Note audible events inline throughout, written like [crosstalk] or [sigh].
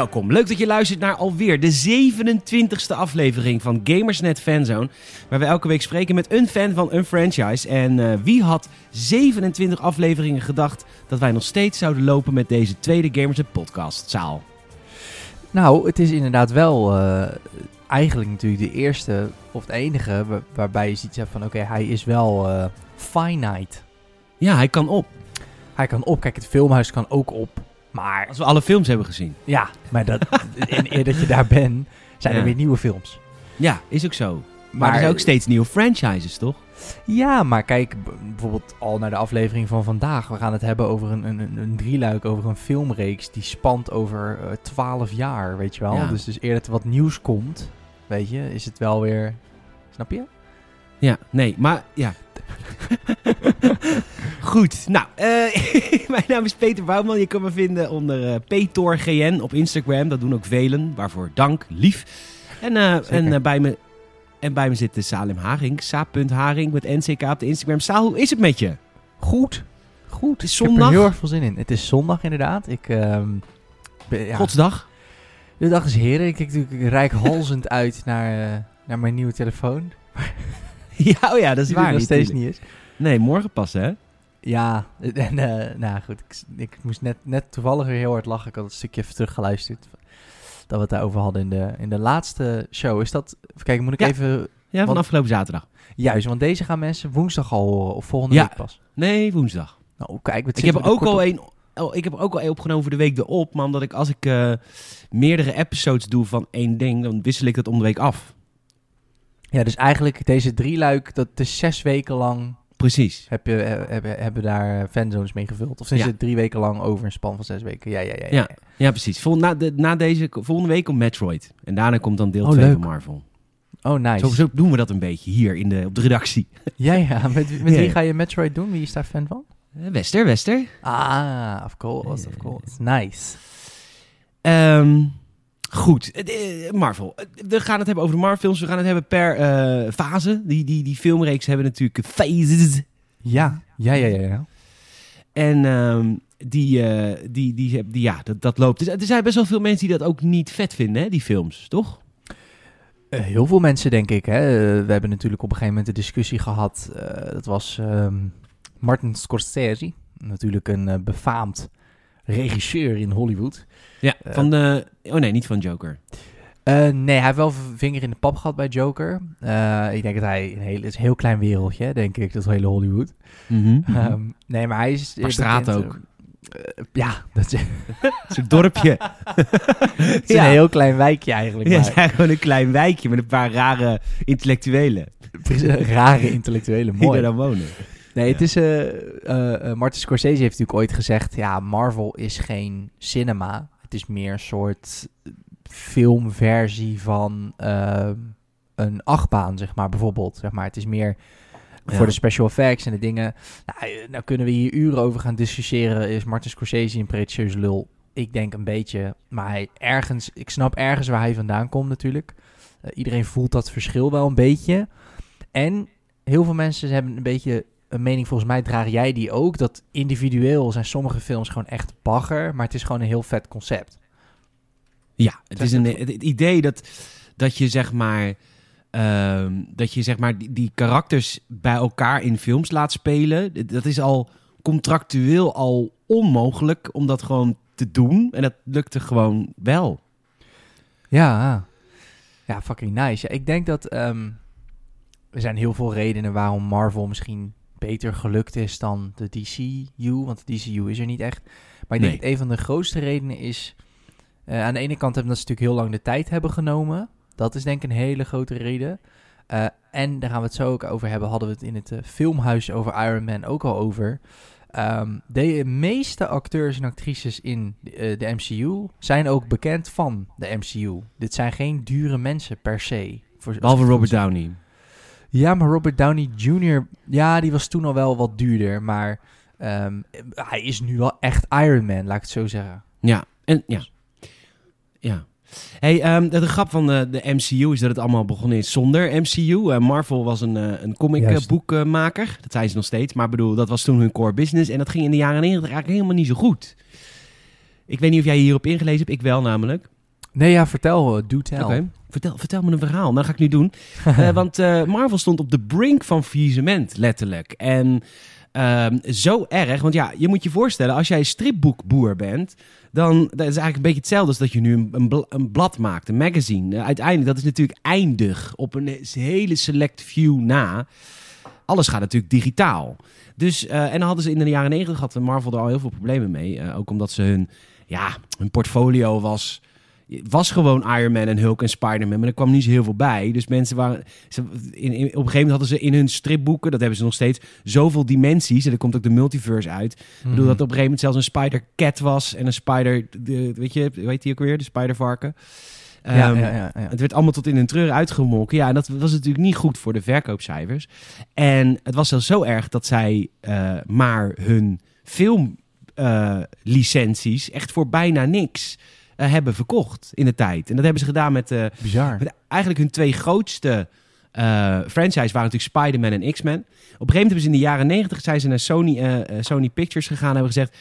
Welkom, leuk dat je luistert naar alweer de 27e aflevering van Gamersnet Fanzone. Waar we elke week spreken met een fan van een franchise. En uh, wie had 27 afleveringen gedacht dat wij nog steeds zouden lopen met deze tweede Gamersnet podcastzaal? Nou, het is inderdaad wel uh, eigenlijk natuurlijk de eerste of het enige waar, waarbij je ziet van oké, okay, hij is wel uh, finite. Ja, hij kan op. Hij kan op. Kijk, het filmhuis kan ook op. Maar... Als we alle films hebben gezien. Ja, maar dat, in, eer dat je daar bent, zijn ja. er weer nieuwe films. Ja, is ook zo. Maar, maar er zijn ook steeds nieuwe franchises, toch? Ja, maar kijk bijvoorbeeld al naar de aflevering van vandaag. We gaan het hebben over een, een, een drieluik, over een filmreeks die spant over uh, 12 jaar, weet je wel. Ja. Dus, dus eer dat er wat nieuws komt, weet je, is het wel weer... Snap je? Ja, nee, maar ja. [laughs] Goed, nou, uh, [laughs] mijn naam is Peter Bouwman. Je kan me vinden onder uh, PetorGN op Instagram. Dat doen ook velen, waarvoor dank, lief. En, uh, en bij me... En bij me zit Salim Haring, sa.haring met NCK op de Instagram. Saal, hoe is het met je? Goed. Goed. Het is zondag. Ik heb er heel erg veel zin in. Het is zondag inderdaad. Ik, um, ben, ja. Godsdag. De dag is heren. Ik kijk natuurlijk rijkhalzend [laughs] uit naar, naar mijn nieuwe telefoon. ja, oh ja, dat is Die waar. nog steeds niet is. Nee, morgen pas hè? Ja, [laughs] en uh, nou goed, ik, ik, moest net, net toevallig weer heel hard lachen. Ik had een stukje even teruggeluisterd. Dat we het daarover hadden in de, in de laatste show. Is dat, even kijken, moet ik ja. even... Ja, van afgelopen zaterdag. Juist, want deze gaan mensen woensdag al horen, of volgende ja. week pas. Nee, woensdag. Nou, kijk, ik heb, ook al een, oh, ik heb ook al één opgenomen voor de week erop. Maar omdat ik, als ik uh, meerdere episodes doe van één ding, dan wissel ik dat om de week af. Ja, dus eigenlijk deze drie luik, dat is zes weken lang Precies. Heb je, hebben, hebben daar fanzones mee gevuld? Of is ja. het drie weken lang over een span van zes weken? Ja, ja, ja. Ja, ja. ja precies. Vol, na, de, na deze, volgende week komt Metroid. En daarna komt dan deel 2 oh, van Marvel. Oh, nice. Zo, zo, doen we dat een beetje hier in de, op de redactie. [laughs] Ja, ja. Met, met wie ga je Metroid doen? Wie is daar fan van? Wester, Wester. Ah, of course, of course. Nice. Um, Goed, Marvel. We gaan het hebben over de Marvel-films. We gaan het hebben per uh, fase. Die, die, die filmreeks hebben natuurlijk phases. Ja, ja, ja, ja. ja. En um, die, uh, die, die, die, ja, dat, dat loopt. Er zijn best wel veel mensen die dat ook niet vet vinden, hè, die films, toch? Uh, heel veel mensen, denk ik. Hè. we hebben natuurlijk op een gegeven moment een discussie gehad. dat was um, Martin Scorsese. Natuurlijk een befaamd regisseur in Hollywood. Ja, van de... Oh nee, niet van Joker. Uh, nee, hij heeft wel vinger in de pap gehad bij Joker. Uh, ik denk dat hij een heel, is een heel klein wereldje, denk ik, dat hele Hollywood. Mm -hmm. um, nee, maar hij is... Maar straat bekend, ook. Uh, ja, dat is... een dorpje. [laughs] het is ja. een heel klein wijkje eigenlijk. Ja, het is gewoon een klein wijkje met een paar rare intellectuelen. rare intellectuelen, mooi. Die daar dan wonen. Nee, het is... Uh, uh, Martin Scorsese heeft natuurlijk ooit gezegd... Ja, Marvel is geen cinema. Het is meer een soort filmversie van uh, een achtbaan, zeg maar, bijvoorbeeld. Zeg maar. Het is meer ja. voor de special effects en de dingen. Nou, nou, kunnen we hier uren over gaan discussiëren. Is Martin Scorsese een pretentieuze lul? Ik denk een beetje. Maar hij ergens... Ik snap ergens waar hij vandaan komt natuurlijk. Uh, iedereen voelt dat verschil wel een beetje. En heel veel mensen hebben een beetje een mening, volgens mij draag jij die ook. Dat individueel zijn sommige films gewoon echt bagger, maar het is gewoon een heel vet concept. Ja, het is een, het idee dat, dat je zeg maar. Uh, dat je zeg maar die, die, karakters bij elkaar in films laat spelen. Dat is al contractueel al onmogelijk om dat gewoon te doen. En dat lukte gewoon wel. Ja, ja fucking nice. Ja, ik denk dat um, er zijn heel veel redenen waarom Marvel misschien beter gelukt is dan de DCU. Want de DCU is er niet echt. Maar ik nee. denk dat een van de grootste redenen is... Uh, aan de ene kant hebben dat ze natuurlijk heel lang de tijd hebben genomen. Dat is denk ik een hele grote reden. Uh, en daar gaan we het zo ook over hebben. Hadden we het in het uh, filmhuis over Iron Man ook al over. Um, de meeste acteurs en actrices in de, de MCU zijn ook bekend van de MCU. Dit zijn geen dure mensen per se. Voor, Behalve Robert Downey. Ja, maar Robert Downey Jr., ja, die was toen al wel wat duurder. Maar um, hij is nu wel echt Iron Man, laat ik het zo zeggen. Ja, en ja. Ja. Hey, um, de, de grap van de, de, MCU is dat het allemaal begonnen is zonder MCU. Uh, Marvel was een, uh, een comicboekmaker. Uh, dat zijn ze nog steeds. Maar bedoel, dat was toen hun core business. En dat ging in de jaren 90 eigenlijk helemaal niet zo goed. Ik weet niet of jij hierop ingelezen hebt. Ik wel namelijk. Nee, ja, vertel. uh, do tell. Oké, vertel, vertel me een verhaal. Nou ga ik nu doen. [laughs] Eh, want eh, Marvel stond op de brink van faillissement, letterlijk. En ehm, zo erg, want ja, je moet je voorstellen, als jij stripboekboer bent, dan dat is eigenlijk een beetje hetzelfde als dat je nu een, een, bl- een blad maakt, een magazine. Eh, uiteindelijk, dat is natuurlijk eindig op een hele select few na. Alles gaat natuurlijk digitaal. Dus, en dan hadden ze in de jaren negentig had Marvel er al heel veel problemen mee. Ook omdat ze hun, ja, hun portfolio was, was gewoon Iron Man en Hulk en Spider-Man. Maar er kwam niet zo heel veel bij. Dus mensen waren, ze, in, in- op een gegeven moment hadden ze in hun stripboeken, dat hebben ze nog steeds, zoveel dimensies. En er komt ook de multiverse uit. Ik Mhm. bedoel dat op een gegeven moment zelfs een Spider-Cat was en een Spider, de, weet je, weet die ook weer, de Spider-varken. ja, Ehm, ja, ja, ja. het werd allemaal tot in een treur uitgemolken. Ja, en dat was natuurlijk niet goed voor de verkoopcijfers. En het was zelfs zo erg dat zij eh, maar hun filmlicenties echt voor bijna niks eh, hebben verkocht in de tijd. En dat hebben ze gedaan met, eh, Bizar. met eigenlijk hun twee grootste eh franchise waren natuurlijk Spider-Man en X-Men. Op een gegeven moment hebben ze in de jaren negentig zijn ze naar Sony, Sony Pictures gegaan en hebben gezegd...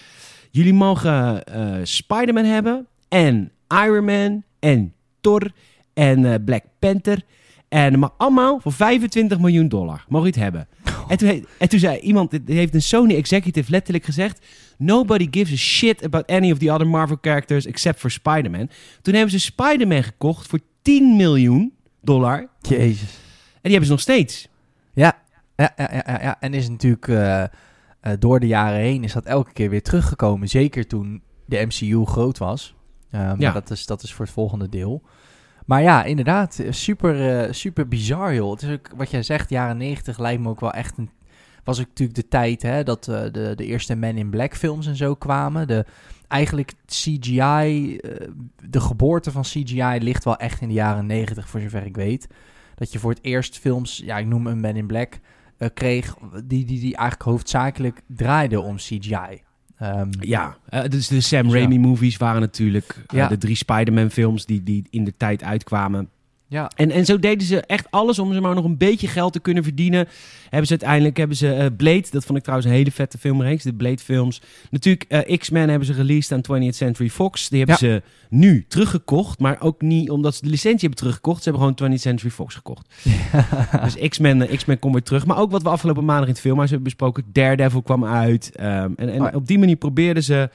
jullie mogen eh Spider-Man hebben en Iron Man en Thor en Black Panther... En maar allemaal voor 25 miljoen dollar. Mogen je het hebben. En, toen, he- en toen zei iemand, die heeft een Sony executive letterlijk gezegd... Nobody gives a shit about any of the other Marvel characters except for Spider-Man. Toen hebben ze Spider-Man gekocht voor 10 miljoen dollar. Jezus. En die hebben ze nog steeds. Ja, ja, ja, ja, ja. En is natuurlijk eh, eh, door de jaren heen is dat elke keer weer teruggekomen. Zeker toen de MCU groot was. Eh, maar Ja. dat is, dat is voor het volgende deel. Maar ja, inderdaad, eh, super, eh, super bizar joh. Het is ook, wat jij zegt, jaren 90 lijkt me ook wel echt een... Was ook natuurlijk de tijd hè, dat eh, de, de eerste Men in Black films en zo kwamen. De, eigenlijk CGI, de geboorte van CGI ligt wel echt in de jaren 90 voor zover ik weet. Dat je voor het eerst films, ja ik noem een Men in Black, kreeg die, die, die eigenlijk hoofdzakelijk draaiden om CGI. Ehm, Ja, eh, dus de Sam Dus ja. Raimi movies waren natuurlijk eh, Ja. de drie Spider-Man films die, die in de tijd uitkwamen. Ja. En, en zo deden ze echt alles om ze maar nog een beetje geld te kunnen verdienen. Hebben ze uiteindelijk hebben ze eh, Blade, dat vond ik trouwens een hele vette filmreeks, de Blade films. Natuurlijk eh, X-Men hebben ze released aan 20th Century Fox. Die hebben Ja. ze nu teruggekocht, maar ook niet omdat ze de licentie hebben teruggekocht. Ze hebben gewoon 20th Century Fox gekocht. [laughs] Dus X-Men, eh, X-Men komt weer terug. Maar ook wat we afgelopen maandag in het filmhuis hebben besproken. Daredevil kwam uit. ehm, en en Oh op die manier probeerden ze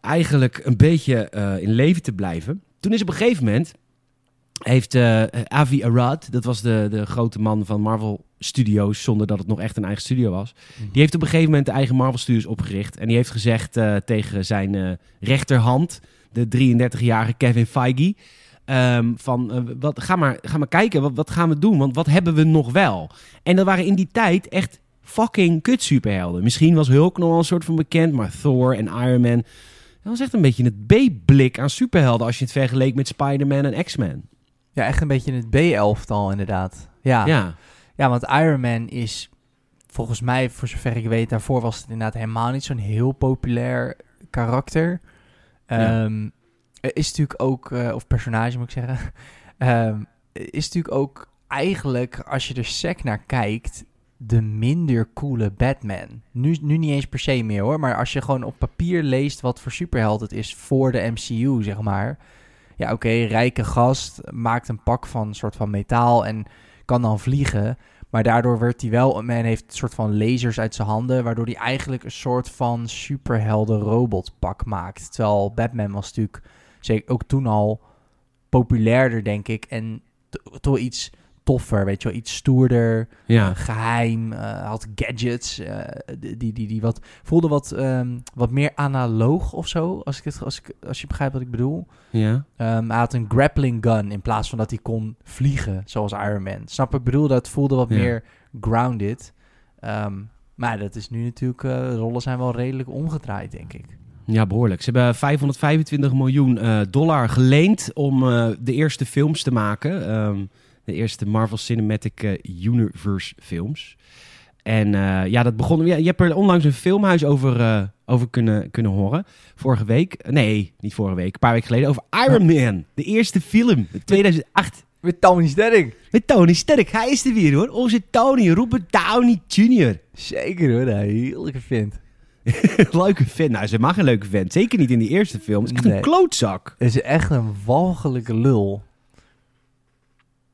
eigenlijk een beetje in leven te blijven. Toen is op een gegeven moment... heeft eh, Avi Arad, dat was de, de grote man van Marvel Studios... zonder dat het nog echt een eigen studio was... die heeft op een gegeven moment de eigen Marvel Studios opgericht. En die heeft gezegd eh, tegen zijn eh, rechterhand... de 33-jarige Kevin Feige... ehm, van, wat, ga, maar, ga maar kijken, wat, wat gaan we doen? Want wat hebben we nog wel? En dat waren in die tijd echt fucking kut superhelden. Misschien was Hulk nog wel een soort van bekend, maar Thor en Iron Man... Dat was echt een beetje het B-blik aan superhelden... als je het vergeleek met Spider-Man en X-Men. Ja, echt een beetje het B-elftal inderdaad. Ja. Ja. ja, want Iron Man is volgens mij, voor zover ik weet, daarvoor was het inderdaad helemaal niet zo'n heel populair karakter. Ja. Ehm, is natuurlijk ook, eh, of personage moet ik zeggen, [laughs] ehm, is natuurlijk ook eigenlijk, als je er sec naar kijkt, de minder coole Batman. Nu, nu niet eens per se meer hoor, maar als je gewoon op papier leest wat voor superheld het is voor de MCU, zeg maar. Ja, oké, rijke gast, maakt een pak van soort van metaal en kan dan vliegen. Maar daardoor werd hij wel, men heeft een soort van lasers uit zijn handen, waardoor hij eigenlijk een soort van superhelden robotpak maakt. Terwijl Batman was natuurlijk zeker ook toen al populairder, denk ik, en to- toch iets toffer, weet je wel, iets stoerder, Ja. eh, geheim, eh, had gadgets, eh, die, die, die, die wat, voelde wat, ehm, wat meer analoog of zo, als, ik het, als, ik, als je begrijpt wat ik bedoel. Ja. Ehm, hij had een grappling gun in plaats van dat hij kon vliegen, zoals Iron Man. Snap ik bedoel? Dat voelde wat Ja. meer grounded. Ehm, maar dat is nu natuurlijk, rollen zijn wel redelijk omgedraaid, denk ik. Ja, behoorlijk. Ze hebben 525 miljoen dollar geleend om de eerste films te maken. De eerste Marvel Cinematic eh, Universe films. En eh, ja, dat begon. Ja, je hebt er onlangs een filmhuis over, eh, over kunnen, kunnen horen. Vorige week. Nee, niet vorige week. Een paar weken geleden. Over Iron Man. De eerste film. 2008. Met Tony Sterk. Met Tony Sterk. Hij is er weer hoor. Onze Tony. Robert Downey Jr. Zeker hoor, hij heerlijke vindt. [laughs] leuke vent. Nou, ze mag een leuke vent. Zeker niet in die eerste film. Het is echt Nee. een klootzak. Het is echt een walgelijke lul.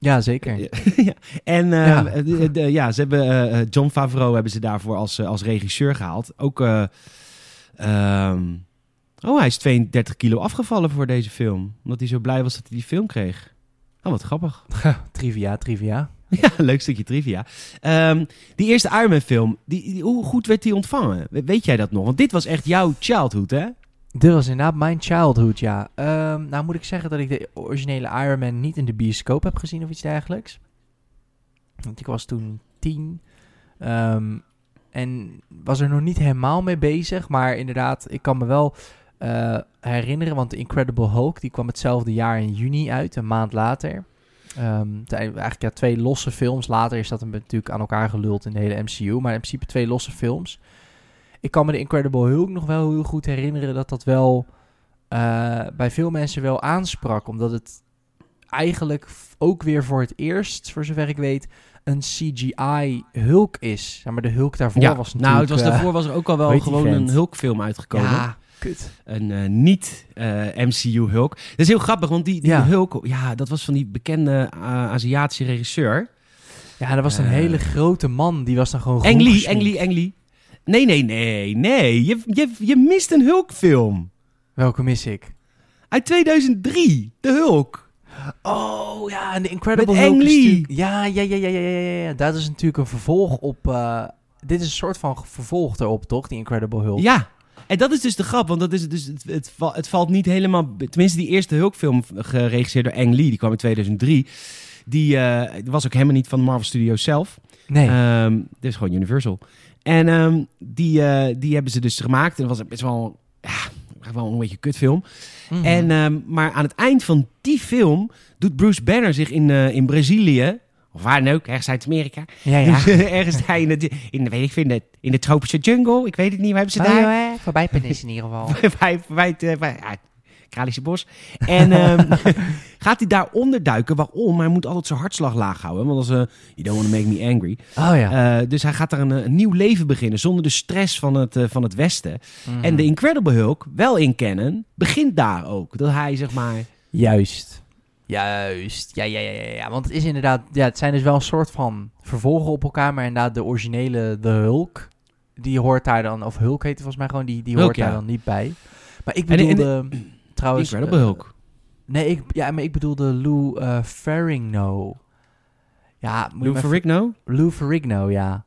Ja, zeker. [laughs] Ja. En eh, Ja. de- de- ja, ze hebben eh, eh, John Favreau hebben ze daarvoor als, als regisseur gehaald. Ook. eh, ehm, oh, hij is 32 kilo afgevallen voor deze film. Omdat hij zo blij was dat hij die film kreeg. Oh, wat grappig. [laughs] Trivia, trivia. [laughs] Ja, leuk stukje trivia. Ehm, die eerste Iron Man film, die, die- hoe goed werd die ontvangen? We- Weet jij dat nog? Want dit was echt jouw childhood, hè? Dit was inderdaad mijn childhood, ja. Ehm, nou moet ik zeggen dat ik de originele Iron Man niet in de bioscoop heb gezien of iets dergelijks. Want ik was toen tien. Ehm, en was er nog niet helemaal mee bezig. Maar inderdaad, ik kan me wel eh, herinneren. Want The Incredible Hulk, die kwam hetzelfde jaar in juni uit. Een maand later. Ehm, eigenlijk ja, twee losse films. Later is dat natuurlijk aan elkaar geluld in de hele MCU. Maar in principe twee losse films. Ik kan me de Incredible Hulk nog wel heel goed herinneren dat dat wel eh, bij veel mensen wel aansprak. Omdat het eigenlijk ook weer voor het eerst, voor zover ik weet, een CGI Hulk is. Ja, maar de Hulk daarvoor was natuurlijk... nou, het was, eh, daarvoor was er ook al wel gewoon een? Hulk-film uitgekomen. Ja, kut. Een eh, niet eh, MCU Hulk. Dat is heel grappig, want die, die Ja. Hulk, ja, dat was van die bekende eh, Aziatische regisseur. Ja, dat was een Eh. hele grote man. Die was dan gewoon Ang groen Lee, Nee, nee, nee, nee. Je, je, je mist een Hulk-film. Welke mis ik? Uit 2003, de Hulk. Oh, ja, en de Incredible Hulk Lee. Ja, ja, ja, ja, ja, ja, ja, ja. Dat is natuurlijk een vervolg op... eh, dit is een soort van vervolg erop, toch? Die Incredible Hulk. Ja. En dat is dus de grap, want dat is dus, het, het, het valt niet helemaal... Tenminste, die eerste Hulk-film geregisseerd door Ang Lee, die kwam in 2003. Die eh, was ook helemaal niet van de Marvel Studios zelf. Nee. Ehm, dit is gewoon Universal. En ehm, die, eh, die hebben ze dus gemaakt. En dat was best wel, ja, wel een beetje een kutfilm. Mhm. En, ehm, maar aan het eind van die film doet Bruce Banner zich in, eh, in Brazilië... Of waar dan ook, ergens uit Amerika. ja, ja. [laughs] ergens daar in de, in, de- weet ik in de, in de tropische jungle. Ik weet het niet, waar hebben ze daar? Voorbij Penis in ieder geval. bij, bij, het, bij ja, het Kralische bos. En ehm, [laughs] gaat hij daar onderduiken? Waarom? Hij moet altijd zijn hartslag laag houden. Want als uh, you don't want to make me angry. Oh ja. Eh, dus hij gaat daar een, een nieuw leven beginnen zonder de stress van het, eh, van het Westen. Mhm. En de Incredible Hulk, wel in kennen, begint daar ook. Dat hij zeg maar. Juist. Juist. Ja, ja, ja, ja, ja. Want het is inderdaad... Ja, het zijn dus wel een soort van vervolgen op elkaar. Maar inderdaad, de originele The Hulk... Die hoort daar dan... Of Hulk heet het volgens mij gewoon. Die, die Hulk, hoort daar ja. dan niet bij. Maar ik En- en- bedoelde... [clears throat] trouwens... Incredible eh, Hulk. Nee, ik, ja, maar ik bedoelde Lou eh, Ferrigno. Ja, Lou Ferrigno? Lou Ferrigno, ja.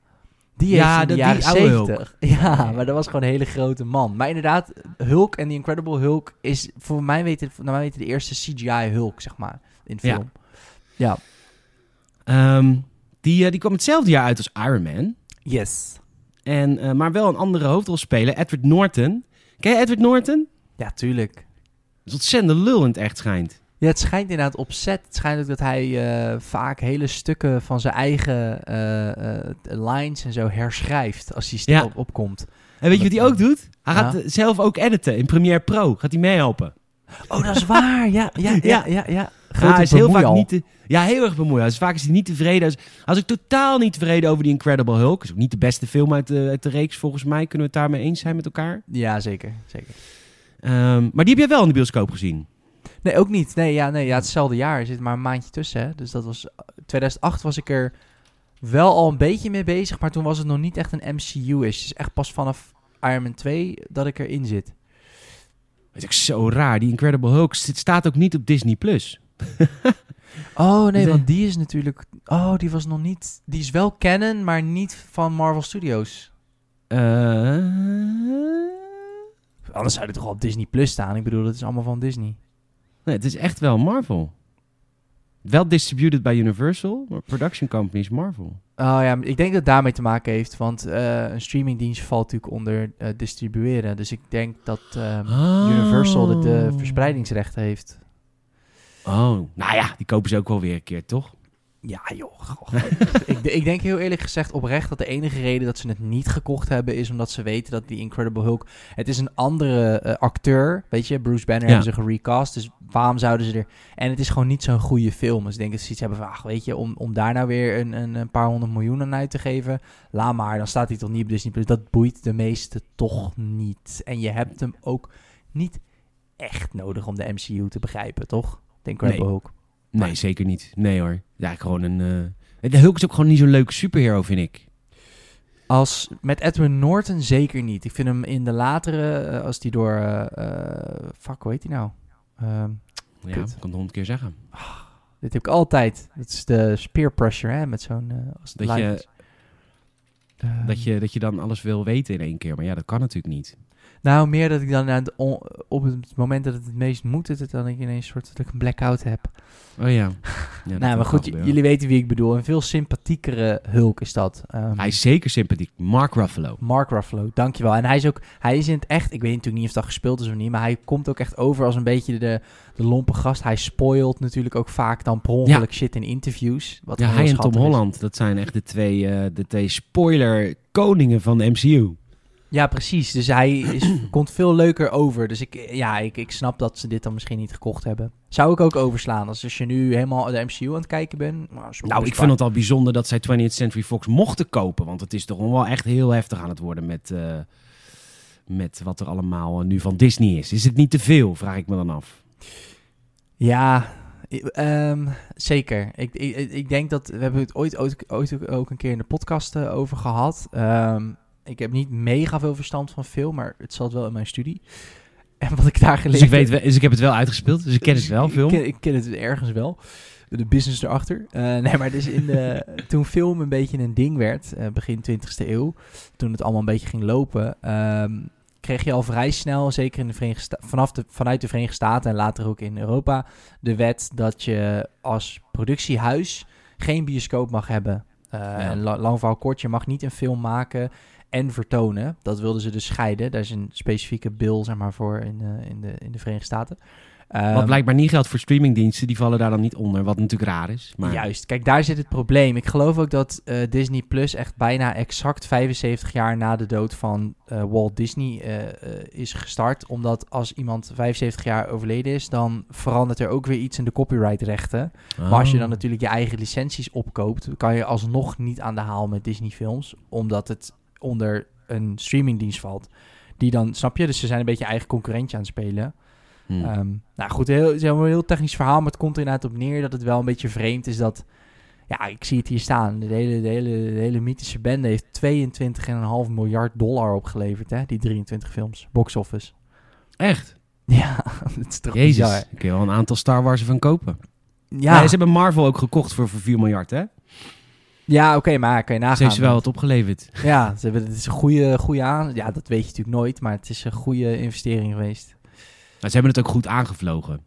Die Ja, heeft in de dat- die jaren oude Hulk. 70. [laughs] Ja, maar dat was gewoon een hele grote man. Maar inderdaad, Hulk en The Incredible Hulk is voor mij weten, naar mij weten de eerste CGI Hulk, zeg maar, in Ja. film. Ja. Ehm, die, eh, die kwam hetzelfde jaar uit als Iron Man. Yes. En, maar wel een andere hoofdrolspeler, Edward Norton. Ken je Edward Norton? Ja, tuurlijk. Dat is ontzettend lul in het echt schijnt. Ja, het schijnt inderdaad op set. Het schijnt ook dat hij eh, vaak hele stukken van zijn eigen eh, eh, lines en zo herschrijft als hij Ja. op, opkomt. En weet je wat hij ook doet? Hij Ja. gaat zelf ook editen in Premiere Pro. Gaat hij meehelpen? Oh, dat is waar. Ja, ja, [laughs] ja, Ja. ja. ja, hij is heel vaak niet te, Ja, heel erg bemoeid. Dus vaak is hij niet tevreden. Hij ook totaal niet tevreden over die Incredible Hulk. is ook niet de beste film uit de, uit de reeks, volgens mij. Kunnen we het daarmee eens zijn met elkaar? Ja, zeker. zeker. Ehm, maar die heb jij wel in de bioscoop gezien. Nee, ook niet. Nee, ja, nee, ja, hetzelfde jaar. Er zit maar een maandje tussen. Hè? Dus dat was... 2008 was ik er wel al een beetje mee bezig. Maar toen was het nog niet echt een MCU-ish. Het is echt pas vanaf Iron Man 2 dat ik erin zit. Dat is ook zo raar. Die Incredible Hulk staat ook niet op Disney+. Plus. [laughs] Oh, nee, De- want die is natuurlijk... Oh, die was nog niet... Die is wel canon, maar niet van Marvel Studios. Eh, Anders zou dit toch al op Disney Plus staan? Ik bedoel, dat is allemaal van Disney. nee, het is echt wel Marvel. Wel distributed bij Universal, maar production company is Marvel. Oh ja, maar ik denk dat het daarmee te maken heeft. Want eh, een streamingdienst valt natuurlijk onder eh, distribueren. Dus ik denk dat ehm, Universal de, de verspreidingsrechten heeft. Oh, nou ja, die kopen ze ook wel weer een keer, toch? Ja, joh. goh, [laughs] ik, ik denk heel eerlijk gezegd oprecht dat de enige reden dat ze het niet gekocht hebben is omdat ze weten dat die Incredible Hulk. Het is een andere eh, acteur, weet je. Bruce Banner Ja. hebben ze gerecast. Dus waarom zouden ze er... En het is gewoon niet zo'n goede film. Dus ik denk dat ze iets hebben van, ach, weet je, om, om daar nou weer een, een, een paar honderd miljoen aan uit te geven, laat maar, dan staat hij toch niet op Disney+. Plus. Dat boeit de meesten toch niet. En je hebt hem ook niet echt nodig om de MCU te begrijpen, toch? Denk ik Nee. Nee, zeker niet. Nee hoor. Ja, gewoon een... eh, De Hulk is ook gewoon niet zo'n leuke superhero, vind ik. Als met Edwin Norton zeker niet. Ik vind hem in de latere, eh, als die door, eh, fuck, hoe heet die nou? Ehm, Ja, ik kan het honderd keer zeggen. dit heb ik altijd. Dat is de spear pressure, hè, met zo'n... als Dat je- Dat je, dat je dan alles wil weten in één keer. Maar ja, dat kan natuurlijk niet. Nou, meer dat ik dan aan het on- op het moment dat het het meest moet, dat, het dan ik ineens een soort dat ik een blackout heb. Oh ja. [laughs] nou, maar goed, jullie weten wie ik bedoel. Een veel sympathiekere Hulk is dat. Ehm, Hij is zeker sympathiek. Mark Ruffalo. Mark Ruffalo, dankjewel. En hij is ook, hij is in het echt, ik weet natuurlijk niet of dat gespeeld is of niet, maar hij komt ook echt over als een beetje de, de lompe gast. Hij spoilt natuurlijk ook vaak dan per ongeluk shit in interviews. Wat Ja, hij en Tom is. Holland. Dat zijn echt de twee, eh, de twee spoiler koningen van de MCU. Ja, precies. Dus hij is, [clears throat] komt veel leuker over. Dus ik, ja, ik, ik snap dat ze dit dan misschien niet gekocht hebben. Zou ik ook overslaan. Als, als je nu helemaal de MCU aan het kijken bent. Nou, Nou, ik vind het al bijzonder dat zij 20th Century Fox mochten kopen. Want het is toch wel echt heel heftig aan het worden met, eh, met wat er allemaal nu van Disney is. Is het niet te veel, vraag ik me dan af. Ja, ehm, zeker. Ik, ik, ik denk dat we hebben het ooit, ooit, ooit ook een keer in de podcast eh, over gehad. Ehm, ik heb niet mega veel verstand van film, maar het zat wel in mijn studie. [laughs] En wat ik daar gelezen Dus ik, weet, wel- dus ik heb het wel uitgespeeld, dus ik ken het wel, Ik film. ken, ik ken het ergens wel. De business erachter. Eh, [laughs] nee, maar dus in de, toen film een beetje een ding werd, eh, begin 20e eeuw, toen het allemaal een beetje ging lopen, ehm, kreeg je al vrij snel, zeker in de Verenigde Sta- vanaf de, vanuit de Verenigde Staten en later ook in Europa, de wet dat je als productiehuis geen bioscoop mag hebben. Eh, lang verhaal kort, je mag niet een film maken en vertonen. Dat wilden ze dus scheiden. Daar is een specifieke bill zeg maar, voor in, in, de, in de Verenigde Staten. Wat Ehm, blijkbaar niet geldt voor streamingdiensten, die vallen daar dan niet onder. Wat natuurlijk raar is. Maar Juist, kijk, daar zit het probleem. Ik geloof ook dat eh, Disney Plus echt bijna exact 75 jaar na de dood van eh, Walt Disney eh, is gestart. Omdat als iemand 75 jaar overleden is, dan verandert er ook weer iets in de copyrightrechten. Maar als je Oh. dan natuurlijk je eigen licenties opkoopt, kan je alsnog niet aan de haal met Disney films, omdat het onder een streamingdienst valt. Die dan, snap je? Dus ze zijn een beetje eigen concurrentje aan het spelen. Hmm. Ehm, nou goed, heel, het is een heel technisch verhaal, maar het komt er inderdaad op neer dat het wel een beetje vreemd is dat... Ja, ik zie het hier staan. De hele, de hele, de hele mythische bende heeft 22,5 miljard dollar opgeleverd, hè? Die 23 films. Box office. Echt? [laughs] Ja, dat is toch Jezus, bizar. ik kun je wel een aantal Star Wars van kopen. Ja, Nee, ze hebben Marvel ook gekocht voor, voor 4 miljard, hè? Ja oké, maar kan je nagaan. Ze heeft ze wel wat opgeleverd. Ja, ze hebben, het is een goede, goede aan... Ja, dat weet je natuurlijk nooit, maar het is een goede investering geweest. Maar ze hebben het ook goed aangevlogen.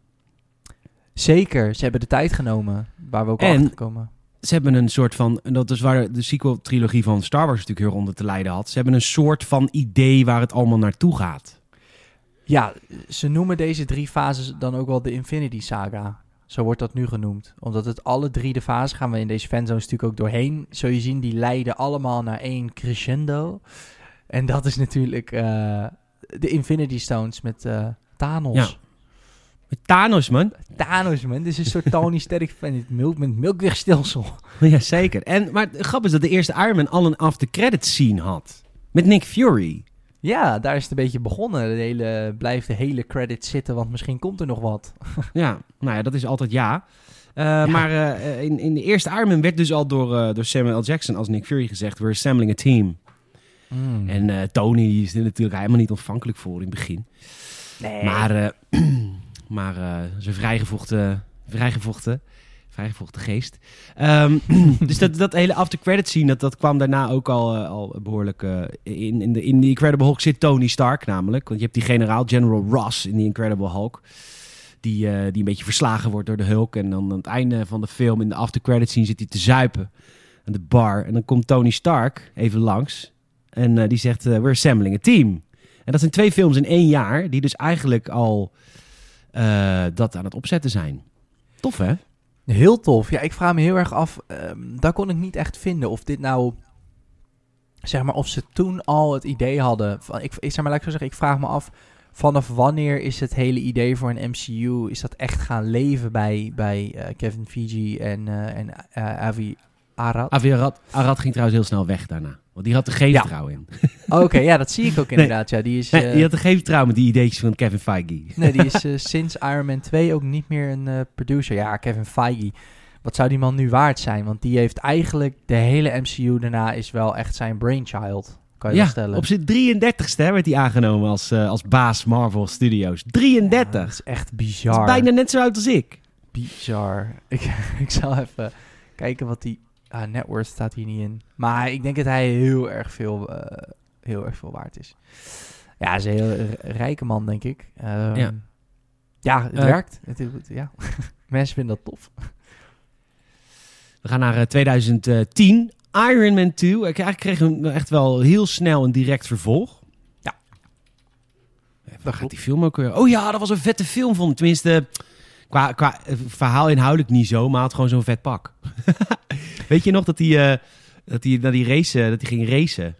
Zeker, ze hebben de tijd genomen, waar we ook En- achter komen. Ze hebben een soort van, en dat is waar de sequel-trilogie van Star Wars natuurlijk heel onder te lijden had. Ze hebben een soort van idee waar het allemaal naartoe gaat. Ja, ze noemen deze drie fases dan ook wel de Infinity Saga. Zo wordt dat nu genoemd. Omdat het alle drie de fases gaan we in deze fanzones natuurlijk ook doorheen. Zul je zien, die leiden allemaal naar één crescendo. En dat is natuurlijk eh, de Infinity Stones met eh, Thanos. Ja. Met Thanos, man. Thanos, man. Dit is een soort Tony [laughs] Sterk van het milk met melkwegstelsel. [laughs] Jazeker. En, maar het grap is dat de eerste Iron Man al een after-credits scene had. Met Nick Fury. Ja, daar is het een beetje begonnen. De hele, blijft de hele credit zitten, want misschien komt er nog wat. [laughs] Ja, nou ja, dat is altijd ja. Eh, Maar eh, in, in de eerste Man werd dus al door, eh, door Samuel L. Jackson als Nick Fury gezegd... We're assembling a team. En eh, Tony is er natuurlijk helemaal niet ontvankelijk voor in het begin. nee. Maar, [clears throat] maar zijn vrijgevochten, vrijgevochten, vrijgevochten geest. Ehm, [clears throat] dus dat, dat hele after credit scene, dat, dat kwam daarna ook al, eh, al behoorlijk... eh, in, in, de, in The Incredible Hulk zit Tony Stark namelijk. Want je hebt die generaal, General Ross in The Incredible Hulk. Die, eh, die een beetje verslagen wordt door de Hulk. En dan aan het einde van de film, in de after credit scene, zit hij te zuipen aan de bar. En dan komt Tony Stark even langs. En die zegt, we're assembling a team. En dat zijn twee films in één jaar, die dus eigenlijk al dat aan het opzetten zijn. Tof, hè? Heel tof. Ja, ik vraag me heel erg af. ehm daar kon ik niet echt vinden of dit nou. Zeg maar, of ze toen al het idee hadden. Van, ik, zeg maar, laat ik zo zeggen, ik vraag me af vanaf wanneer is het hele idee voor een MCU, is dat echt gaan leven bij, bij eh, Kevin Feige en, eh, en eh, Avi Arad? Avi Arad, Arad ging trouwens heel snel weg daarna. Want die had er geen Ja. vertrouwen in. Oké, ja, dat zie ik ook inderdaad. Ja, die is, Nee, eh, die had er geen vertrouwen met die ideetjes van Kevin Feige. nee, die is eh, sinds Iron Man 2 ook niet meer een eh, producer. Ja, Kevin Feige. Wat zou die man nu waard zijn? Want die heeft eigenlijk de hele MCU daarna is wel echt zijn brainchild. Kan je Ja, stellen. op zijn 33ste hè, werd hij aangenomen als, als baas Marvel Studios. Ja, 33! dat is echt dat bizar. is bijna net zo oud als ik. Bizar. Ik, [laughs] ik zal even kijken wat die... Ah, net worth staat hier niet in. Maar ik denk dat hij heel erg veel, eh, heel erg veel waard is. Ja, hij is een heel rijke man, denk ik. Ehm, Ja. ja. het Eh, werkt. Het, het- ja. [laughs] Mensen vinden dat tof. We gaan naar eh, 2010. Iron Man 2. Ik eigenlijk kreeg hem echt wel heel snel een direct vervolg. Ja. Waar gaat die film ook weer? Oh ja, dat was een vette film ik. Tenminste, qua, qua eh, verhaal inhoudelijk niet zo, maar had gewoon zo'n vet pak. [laughs] Weet je nog dat hij, eh, dat hij naar die race, eh, dat hij ging racen?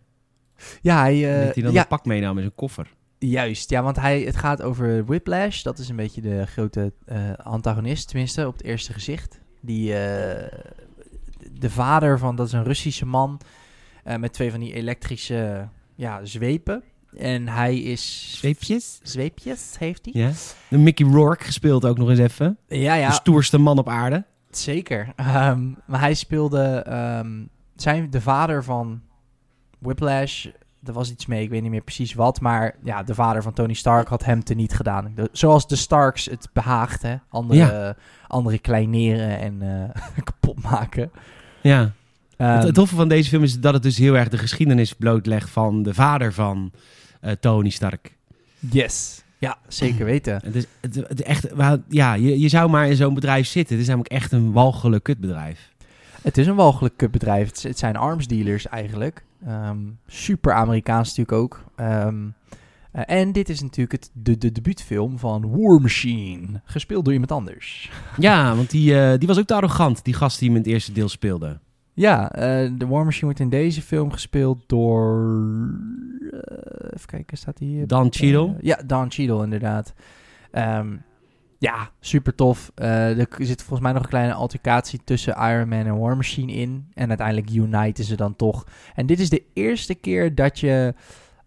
Ja, hij, dat hij dan ja, een pak meenam in zijn koffer. Juist, ja, want hij, het gaat over Whiplash. Dat is een beetje de grote antagonist, tenminste op het eerste gezicht. Die, de vader van, dat is een Russische man met twee van die elektrische ja, zwepen. En hij is... Zweepjes? Zweepjes heeft hij? Ja. De Mickey Rourke gespeeld ook nog eens even. Ja, ja, De stoerste man op aarde. zeker. Ehm, maar hij speelde ehm, zijn, de vader van Whiplash. Er was iets mee, ik weet niet meer precies wat. Maar ja, de vader van Tony Stark had hem teniet gedaan. De- zoals de Starks het behaagt, hè. Andere, andere kleineren en eh, [laughs] kapot maken. Ja. Ehm, het, het toffe van deze film is dat het dus heel erg de geschiedenis blootlegt van de vader van Tony Stark. yes. Ja, zeker weten. Het is, het, het echt, ja, je, je zou maar in zo'n bedrijf zitten. Het is namelijk echt een walgelijk kutbedrijf. Het is een walgelijk kutbedrijf. Het, het zijn arms dealers eigenlijk. Ehm, super Amerikaans natuurlijk ook. Ehm, eh, en dit is natuurlijk het, de, de debuutfilm van War Machine. Gespeeld door iemand anders. Ja, want die, eh, die was ook te arrogant, die gast die hem in het eerste deel speelde. Ja, eh, de War Machine wordt in deze film gespeeld door... eh, even kijken, staat hij hier? Dan Cheadle. Eh, ja, Don Cheadle inderdaad. Ehm, ja, super tof. Er zit volgens mij nog een kleine altercatie tussen Iron Man en War Machine in. En uiteindelijk uniten ze dan toch. En dit is de eerste keer dat je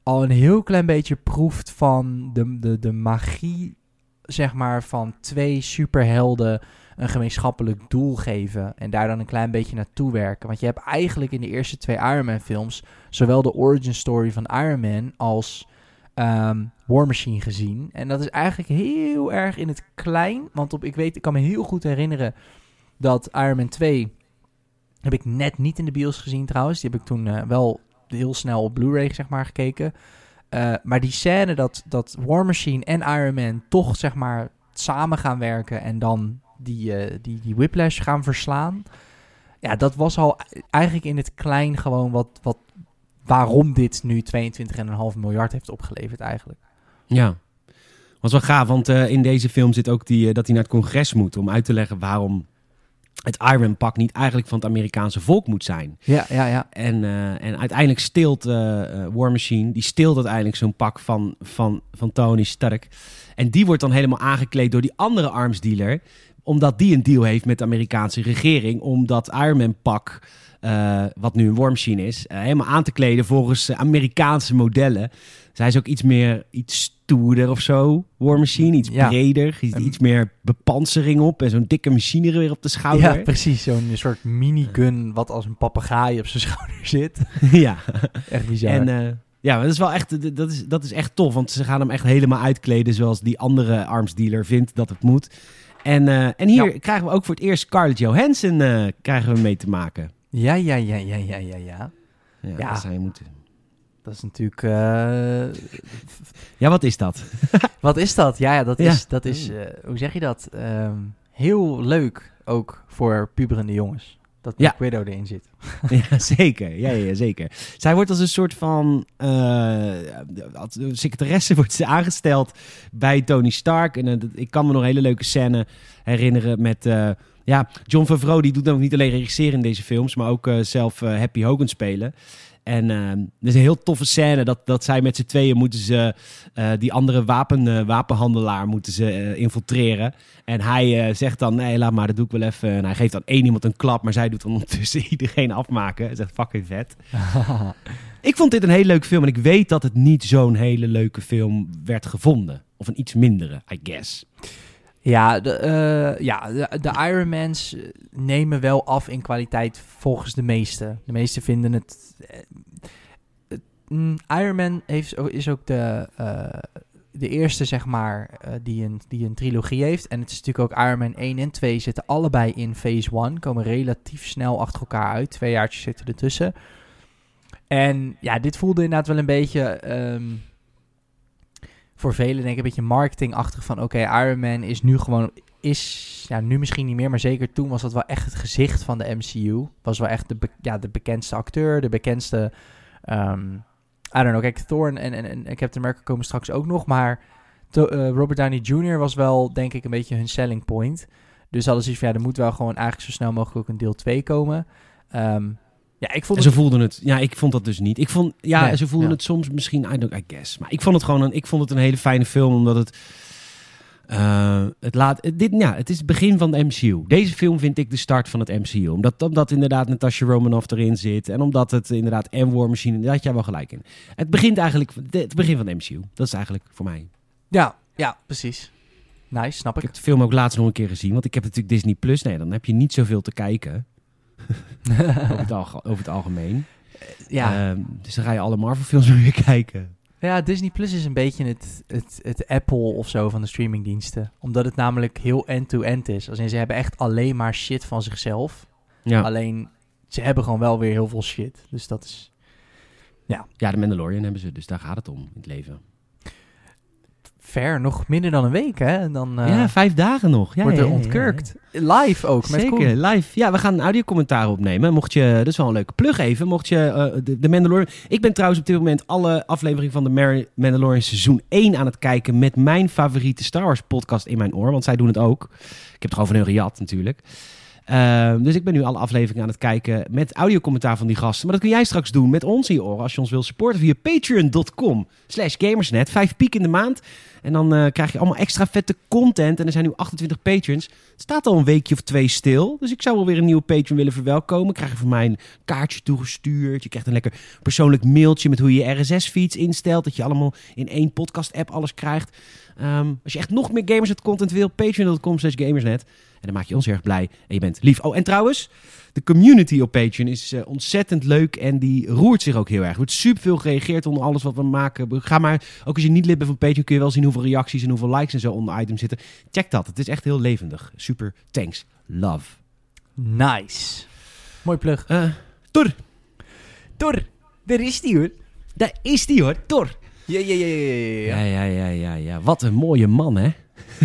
al een heel klein beetje proeft van de, de, de magie, zeg maar, van twee superhelden een gemeenschappelijk doel geven. En daar dan een klein beetje naartoe werken. Want je hebt eigenlijk in de eerste twee Iron Man films zowel de origin story van Iron Man als ehm, War Machine gezien. En dat is eigenlijk heel erg in het klein. Want op, ik weet, ik kan me heel goed herinneren dat Iron Man 2 heb ik net niet in de bios gezien trouwens. Die heb ik toen eh, wel heel snel op Blu-ray zeg maar gekeken. Eh, maar die scène dat, dat War Machine en Iron Man toch zeg maar samen gaan werken en dan die, eh, die, die Whiplash gaan verslaan. Ja, dat was al eigenlijk in het klein gewoon wat, wat waarom dit nu 22,5 miljard heeft opgeleverd eigenlijk. Ja. Was wel gaaf, want eh, in deze film zit ook die, eh, dat hij naar het congres moet om uit te leggen waarom het Iron Pak niet eigenlijk van het Amerikaanse volk moet zijn. Ja, ja, ja. En, en uiteindelijk steelt War Machine, die steelt uiteindelijk zo'n pak van, van, van Tony Stark. En die wordt dan helemaal aangekleed door die andere armsdealer, omdat die een deal heeft met de Amerikaanse regering om dat Iron Man pak, eh, wat nu een War Machine is, eh, helemaal aan te kleden volgens Amerikaanse modellen. Zij is ook iets meer, iets stoerder of zo, War Machine, iets Ja. breder, iets, iets meer bepansering op en zo'n dikke machine er weer op de schouder. Ja, precies. Zo'n soort minigun wat als een papegaai op zijn [laughs] schouder zit. [laughs] ja. Echt bizar. En eh, ja, maar dat is wel echt, dat is, dat is echt tof. Want ze gaan hem echt helemaal uitkleden zoals die andere armsdealer vindt dat het moet. En, eh, en hier Ja. krijgen we ook voor het eerst Scarlett Johansson eh, krijgen we mee te maken. ja, ja, ja, ja, ja, ja, ja. Ja. Dat zou je moeten. Dat is natuurlijk... eh, ja, wat is dat? [laughs] wat is dat? Ja, ja dat Ja. is... Dat is hoe zeg je dat? Ehm, heel leuk ook voor puberende jongens. Dat Ja. Black Widow erin zit. [laughs] [laughs] ja, zeker. Ja, ja, ja, zeker. Zij wordt als een soort van eh, als secretaresse [laughs] wordt ze aangesteld bij Tony Stark. En eh, ik kan me nog een hele leuke scène herinneren met... eh, ja, John Favreau die doet ook niet alleen regisseren in deze films, maar ook zelf Happy Hogan spelen. En eh, er is een heel toffe scène dat, dat zij met z'n tweeën moeten ze eh, die andere wapen, eh, wapenhandelaar moeten ze eh, infiltreren. En hij zegt dan, nee, laat maar, dat doe ik wel even. En hij geeft dan één iemand een klap, maar zij doet dan [laughs] ondertussen iedereen afmaken. Dat is echt fucking vet. [laughs] Ik vond dit een hele leuke film en ik weet dat het niet zo'n hele leuke film werd gevonden. Of een iets mindere, I guess. Ja, de, eh, ja de, Ironmans eh, nemen wel af in kwaliteit volgens de meesten. De meesten vinden het... eh, mm, Iron Man heeft, is ook de, de eerste, zeg maar, die, een, die een trilogie heeft. En het is natuurlijk ook Iron Man 1 en 2 zitten allebei in Phase 1. Komen relatief snel achter elkaar uit. Twee jaartjes zitten ertussen. En ja, dit voelde inderdaad wel een beetje... ehm, voor velen denk ik een beetje marketingachtig van... oké, Iron Man is nu gewoon... is ja, nu misschien niet meer, maar zeker toen was dat wel echt het gezicht van de MCU. Was wel echt de, ja, de bekendste acteur, de bekendste... ehm, I don't know, kijk, Thor en, en, en Captain America komen straks ook nog... maar eh, Robert Downey Jr. was wel, denk ik, een beetje hun selling point. Dus hadden ze van, ja, er moet wel gewoon eigenlijk zo snel mogelijk ook een deel 2 komen. Ehm, ja, ik vond En het... ze voelden het. Ja, ik vond dat dus niet. Ik vond, ja, Nee, ze voelden ja. het soms misschien, I, don't, I guess. Maar ik vond het gewoon een, ik vond het een hele fijne film, omdat het, eh, het laat, dit, ja, het is het begin van de MCU. Deze film vind ik de start van het MCU. Omdat, omdat inderdaad Natasha Romanoff erin zit. En omdat het inderdaad en War Machine, daar had jij wel gelijk in. Het begint eigenlijk, het begin van de MCU. Dat is eigenlijk voor mij. Ja, ja, precies. Nice, snap Ik ik. heb de film ook laatst nog een keer gezien, want ik heb natuurlijk Disney Plus. Nee, dan heb je niet zoveel te kijken. [laughs] over, het alge- over het algemeen. ja. Ehm, dus dan ga je alle Marvel films [laughs] weer kijken. Ja, Disney Plus is een beetje het, het, het Apple of zo van de streamingdiensten. Omdat het namelijk heel end-to-end is. Als in, ze hebben echt alleen maar shit van zichzelf. Ja. Alleen, ze hebben gewoon wel weer heel veel shit. Dus dat is... ja, de Mandalorian hebben ze, dus daar gaat het om in het leven. Ver, nog minder dan een week, hè? En dan eh, ja, vijf dagen nog. Ja, wordt er ja, ja. ontkurkt. Live ook, met Zeker, Koen. live. Ja, we gaan een audiocommentaar opnemen. Mocht je, dat is wel een leuke plug even. Mocht je eh, de, de Mandalorian... Ik ben trouwens op dit moment alle afleveringen van de Mar- Mandalorian seizoen 1 aan het kijken... met mijn favoriete Star Wars podcast in mijn oor. Want zij doen het ook. Ik heb het gewoon van hun gejat natuurlijk. Ehm, dus ik ben nu alle afleveringen aan het kijken met audiocommentaar van die gasten. Maar dat kun jij straks doen met ons in je oren als je ons wil supporten via patreon.com slash gamersnet. Vijf piek in de maand. En dan eh, krijg je allemaal extra vette content. En er zijn nu 28 patrons. Het staat al een weekje of twee stil. Dus ik zou wel weer een nieuwe patron willen verwelkomen. Krijg je van mij een kaartje toegestuurd. Je krijgt een lekker persoonlijk mailtje met hoe je je RSS-feeds instelt. Dat je allemaal in één podcast-app alles krijgt. Ehm, als je echt nog meer Gamersnet content wil, patreon.com slash gamersnet. En dan maak je ons erg blij. En je bent lief. Oh, en trouwens, de community op Patreon is eh, ontzettend leuk. En die roert zich ook heel erg. Er wordt super veel gereageerd onder alles wat we maken. Ga maar, ook als je niet lid bent van Patreon, kun je wel zien hoeveel reacties en hoeveel likes en zo onder items zitten. Check dat. Het is echt heel levendig. Super. Thanks. Love. Nice. Mooi plug. Eh Tor. Tor, daar is die hoor. Daar is die hoor. Tor. Ja, ja, ja, ja, Ja, ja, ja, ja, ja. Wat een mooie man, hè?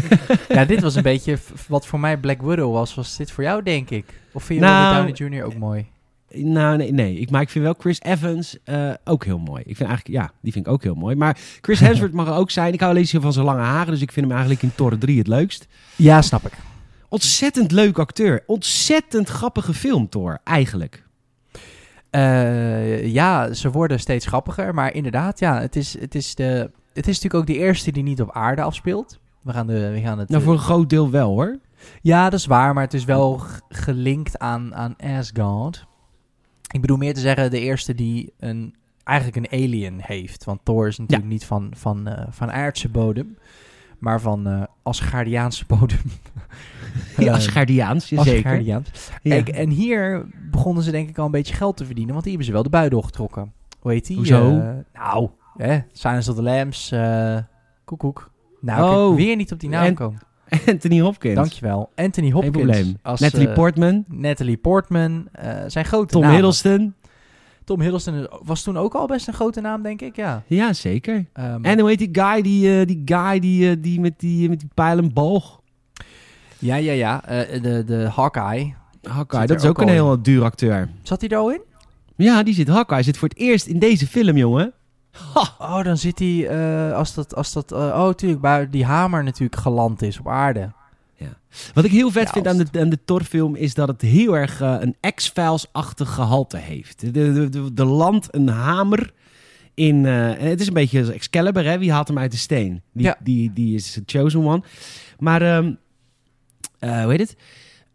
[laughs] Ja, dit was een beetje wat voor mij Black Widow was. Was dit voor jou, denk ik? Of vind je Nou, Robert Downey Jr. ook mooi? Nou, nee, nee. Ik, maar ik vind wel Chris Evans eh, ook heel mooi. Ik vind eigenlijk, ja, die vind ik ook heel mooi. Maar Chris [laughs] Hemsworth mag er ook zijn. Ik hou alleen van zijn lange haren, dus ik vind hem eigenlijk in Thor 3 het leukst. Ja, snap ik. Ontzettend leuk acteur. Ontzettend grappige film, Thor, eigenlijk. Eh, ja, ze worden steeds grappiger. Maar inderdaad, ja, het is, het is, de, het is natuurlijk ook de eerste die niet op aarde afspeelt. We gaan, de, we gaan het... Nou, eh, voor een groot deel wel, hoor. Ja, dat is waar, maar het is wel gelinkt aan, aan Asgard. Ik bedoel meer te zeggen, de eerste die een, eigenlijk een alien heeft. Want Thor is natuurlijk niet van, van, eh, van aardse bodem, maar van eh Asgardiaanse bodem. [laughs] Ja, Eh, Asgardiaans, zeker. Asgardiaans. Ja. Kijk, en hier begonnen ze denk ik al een beetje geld te verdienen, want die hebben ze wel de bui doorgetrokken. Hoe heet die? Hoezo? Eh, nou, hè, Silence of the Lambs, eh koekoek. Nou, Oh. weer niet op die naam En- komen. [laughs] Anthony Hopkins. Dankjewel. Anthony Geen Hopkins. probleem. Als, Natalie eh, Portman. Natalie Portman. eh, zijn grote Tom namen. Hiddleston. Tom Hiddleston was toen ook al best een grote naam, denk ik. Ja. Ja, zeker. Ehm, En hoe heet die guy, die, eh, die, guy die, die met die, met die pijl en boog? ja, ja, ja. de, de Hawkeye. Hawkeye, dat is ook ook een heel duur acteur. Zat hij er al in? Ja, die zit Hawkeye. Zit voor het eerst in deze film, jongen. Oh, dan zit hij, eh, als dat, als dat, eh, oh, natuurlijk, waar die hamer natuurlijk geland is op aarde. Ja. Wat ik heel vet Ja, vind aan de, aan de Thor-film is dat het heel erg eh, een X-Files-achtig gehalte heeft. De, de, de, de land een hamer in... het is een beetje als Excalibur, hè? Wie haalt hem uit de steen? Die, Ja. die, die is de chosen one. Maar, ehm eh, hoe heet het?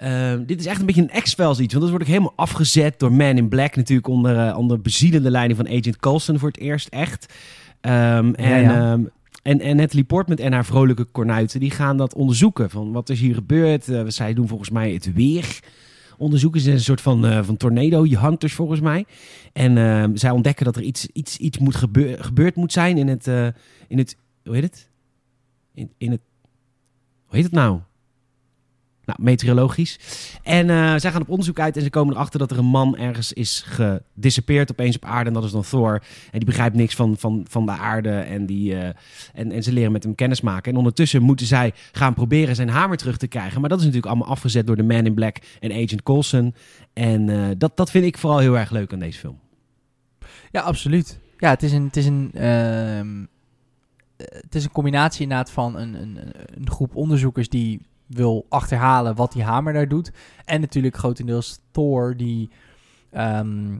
Ehm, dit is echt een beetje een X-Files iets. Want dat wordt ook helemaal afgezet door Man in Black natuurlijk onder, eh, onder bezielende leiding van Agent Coulson voor het eerst echt. Ehm, en, ja. ehm, en, en Natalie Portman en haar vrolijke kornuiten, die gaan dat onderzoeken. Van wat is hier gebeurd? Eh, zij doen volgens mij het weer onderzoeken. Ze zijn een soort van, eh van tornado, hunters volgens mij. En ehm, zij ontdekken dat er iets, iets, iets moet gebeur, gebeurd moet zijn in het, in het, hoe heet het? In, in het, hoe heet het nou? Nou, meteorologisch. En eh, zij gaan op onderzoek uit en ze komen erachter dat er een man ergens is gedisappeerd opeens op aarde. En dat is dan Thor. En die begrijpt niks van, van, van de aarde. En, die, eh, en, en ze leren met hem kennis maken. En ondertussen moeten zij gaan proberen zijn hamer terug te krijgen. Maar dat is natuurlijk allemaal afgezet door de Man in Black en Agent Coulson. En eh, dat, dat vind ik vooral heel erg leuk aan deze film. Ja, absoluut. Ja, het is een, het is een, ehm, eh, het is een combinatie inderdaad van een, een, een groep onderzoekers die wil achterhalen wat die hamer daar doet. En natuurlijk grotendeels Thor die... ehm,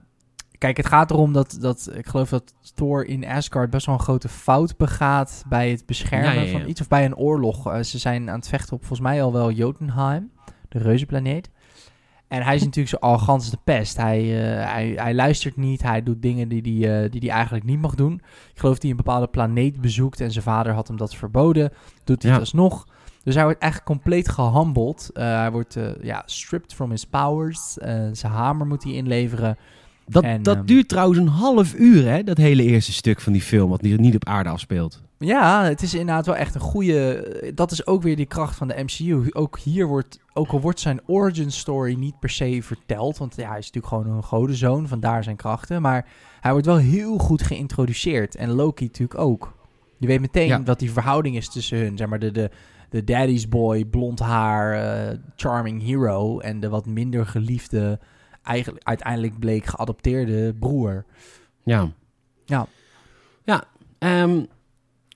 kijk, het gaat erom dat, dat ik geloof dat Thor in Asgard best wel een grote fout begaat bij het beschermen Ja, ja, ja. van iets of bij een oorlog. Eh, ze zijn aan het vechten op volgens mij al wel Jotunheim, de reuzenplaneet. En hij is [laughs] natuurlijk zo arrogant als de pest. Hij, eh, hij, hij luistert niet. Hij doet dingen die, die, eh, die hij eigenlijk niet mag doen. Ik geloof dat hij een bepaalde planeet bezoekt en zijn vader had hem dat verboden. Doet hij het alsnog. Dus hij wordt echt compleet gehambeld. Eh, hij wordt eh, ja, stripped from his powers. Eh, zijn hamer moet hij inleveren. Dat, En, dat ehm, duurt trouwens een half uur, hè? Dat hele eerste stuk van die film, wat niet, niet op aarde afspeelt. Ja, het is inderdaad wel echt een goede. Dat is ook weer die kracht van de MCU. Ook hier wordt, ook al wordt zijn origin story niet per se verteld, want ja, hij is natuurlijk gewoon een godenzoon, vandaar zijn krachten. Maar hij wordt wel heel goed geïntroduceerd. En Loki natuurlijk ook. Je weet meteen Ja. wat die verhouding is tussen hun. Zeg maar de, de, de daddy's boy, blond haar, eh, charming hero. En de wat minder geliefde, eigenlijk uiteindelijk bleek geadopteerde broer. Ja. Ja. Ja, ehm,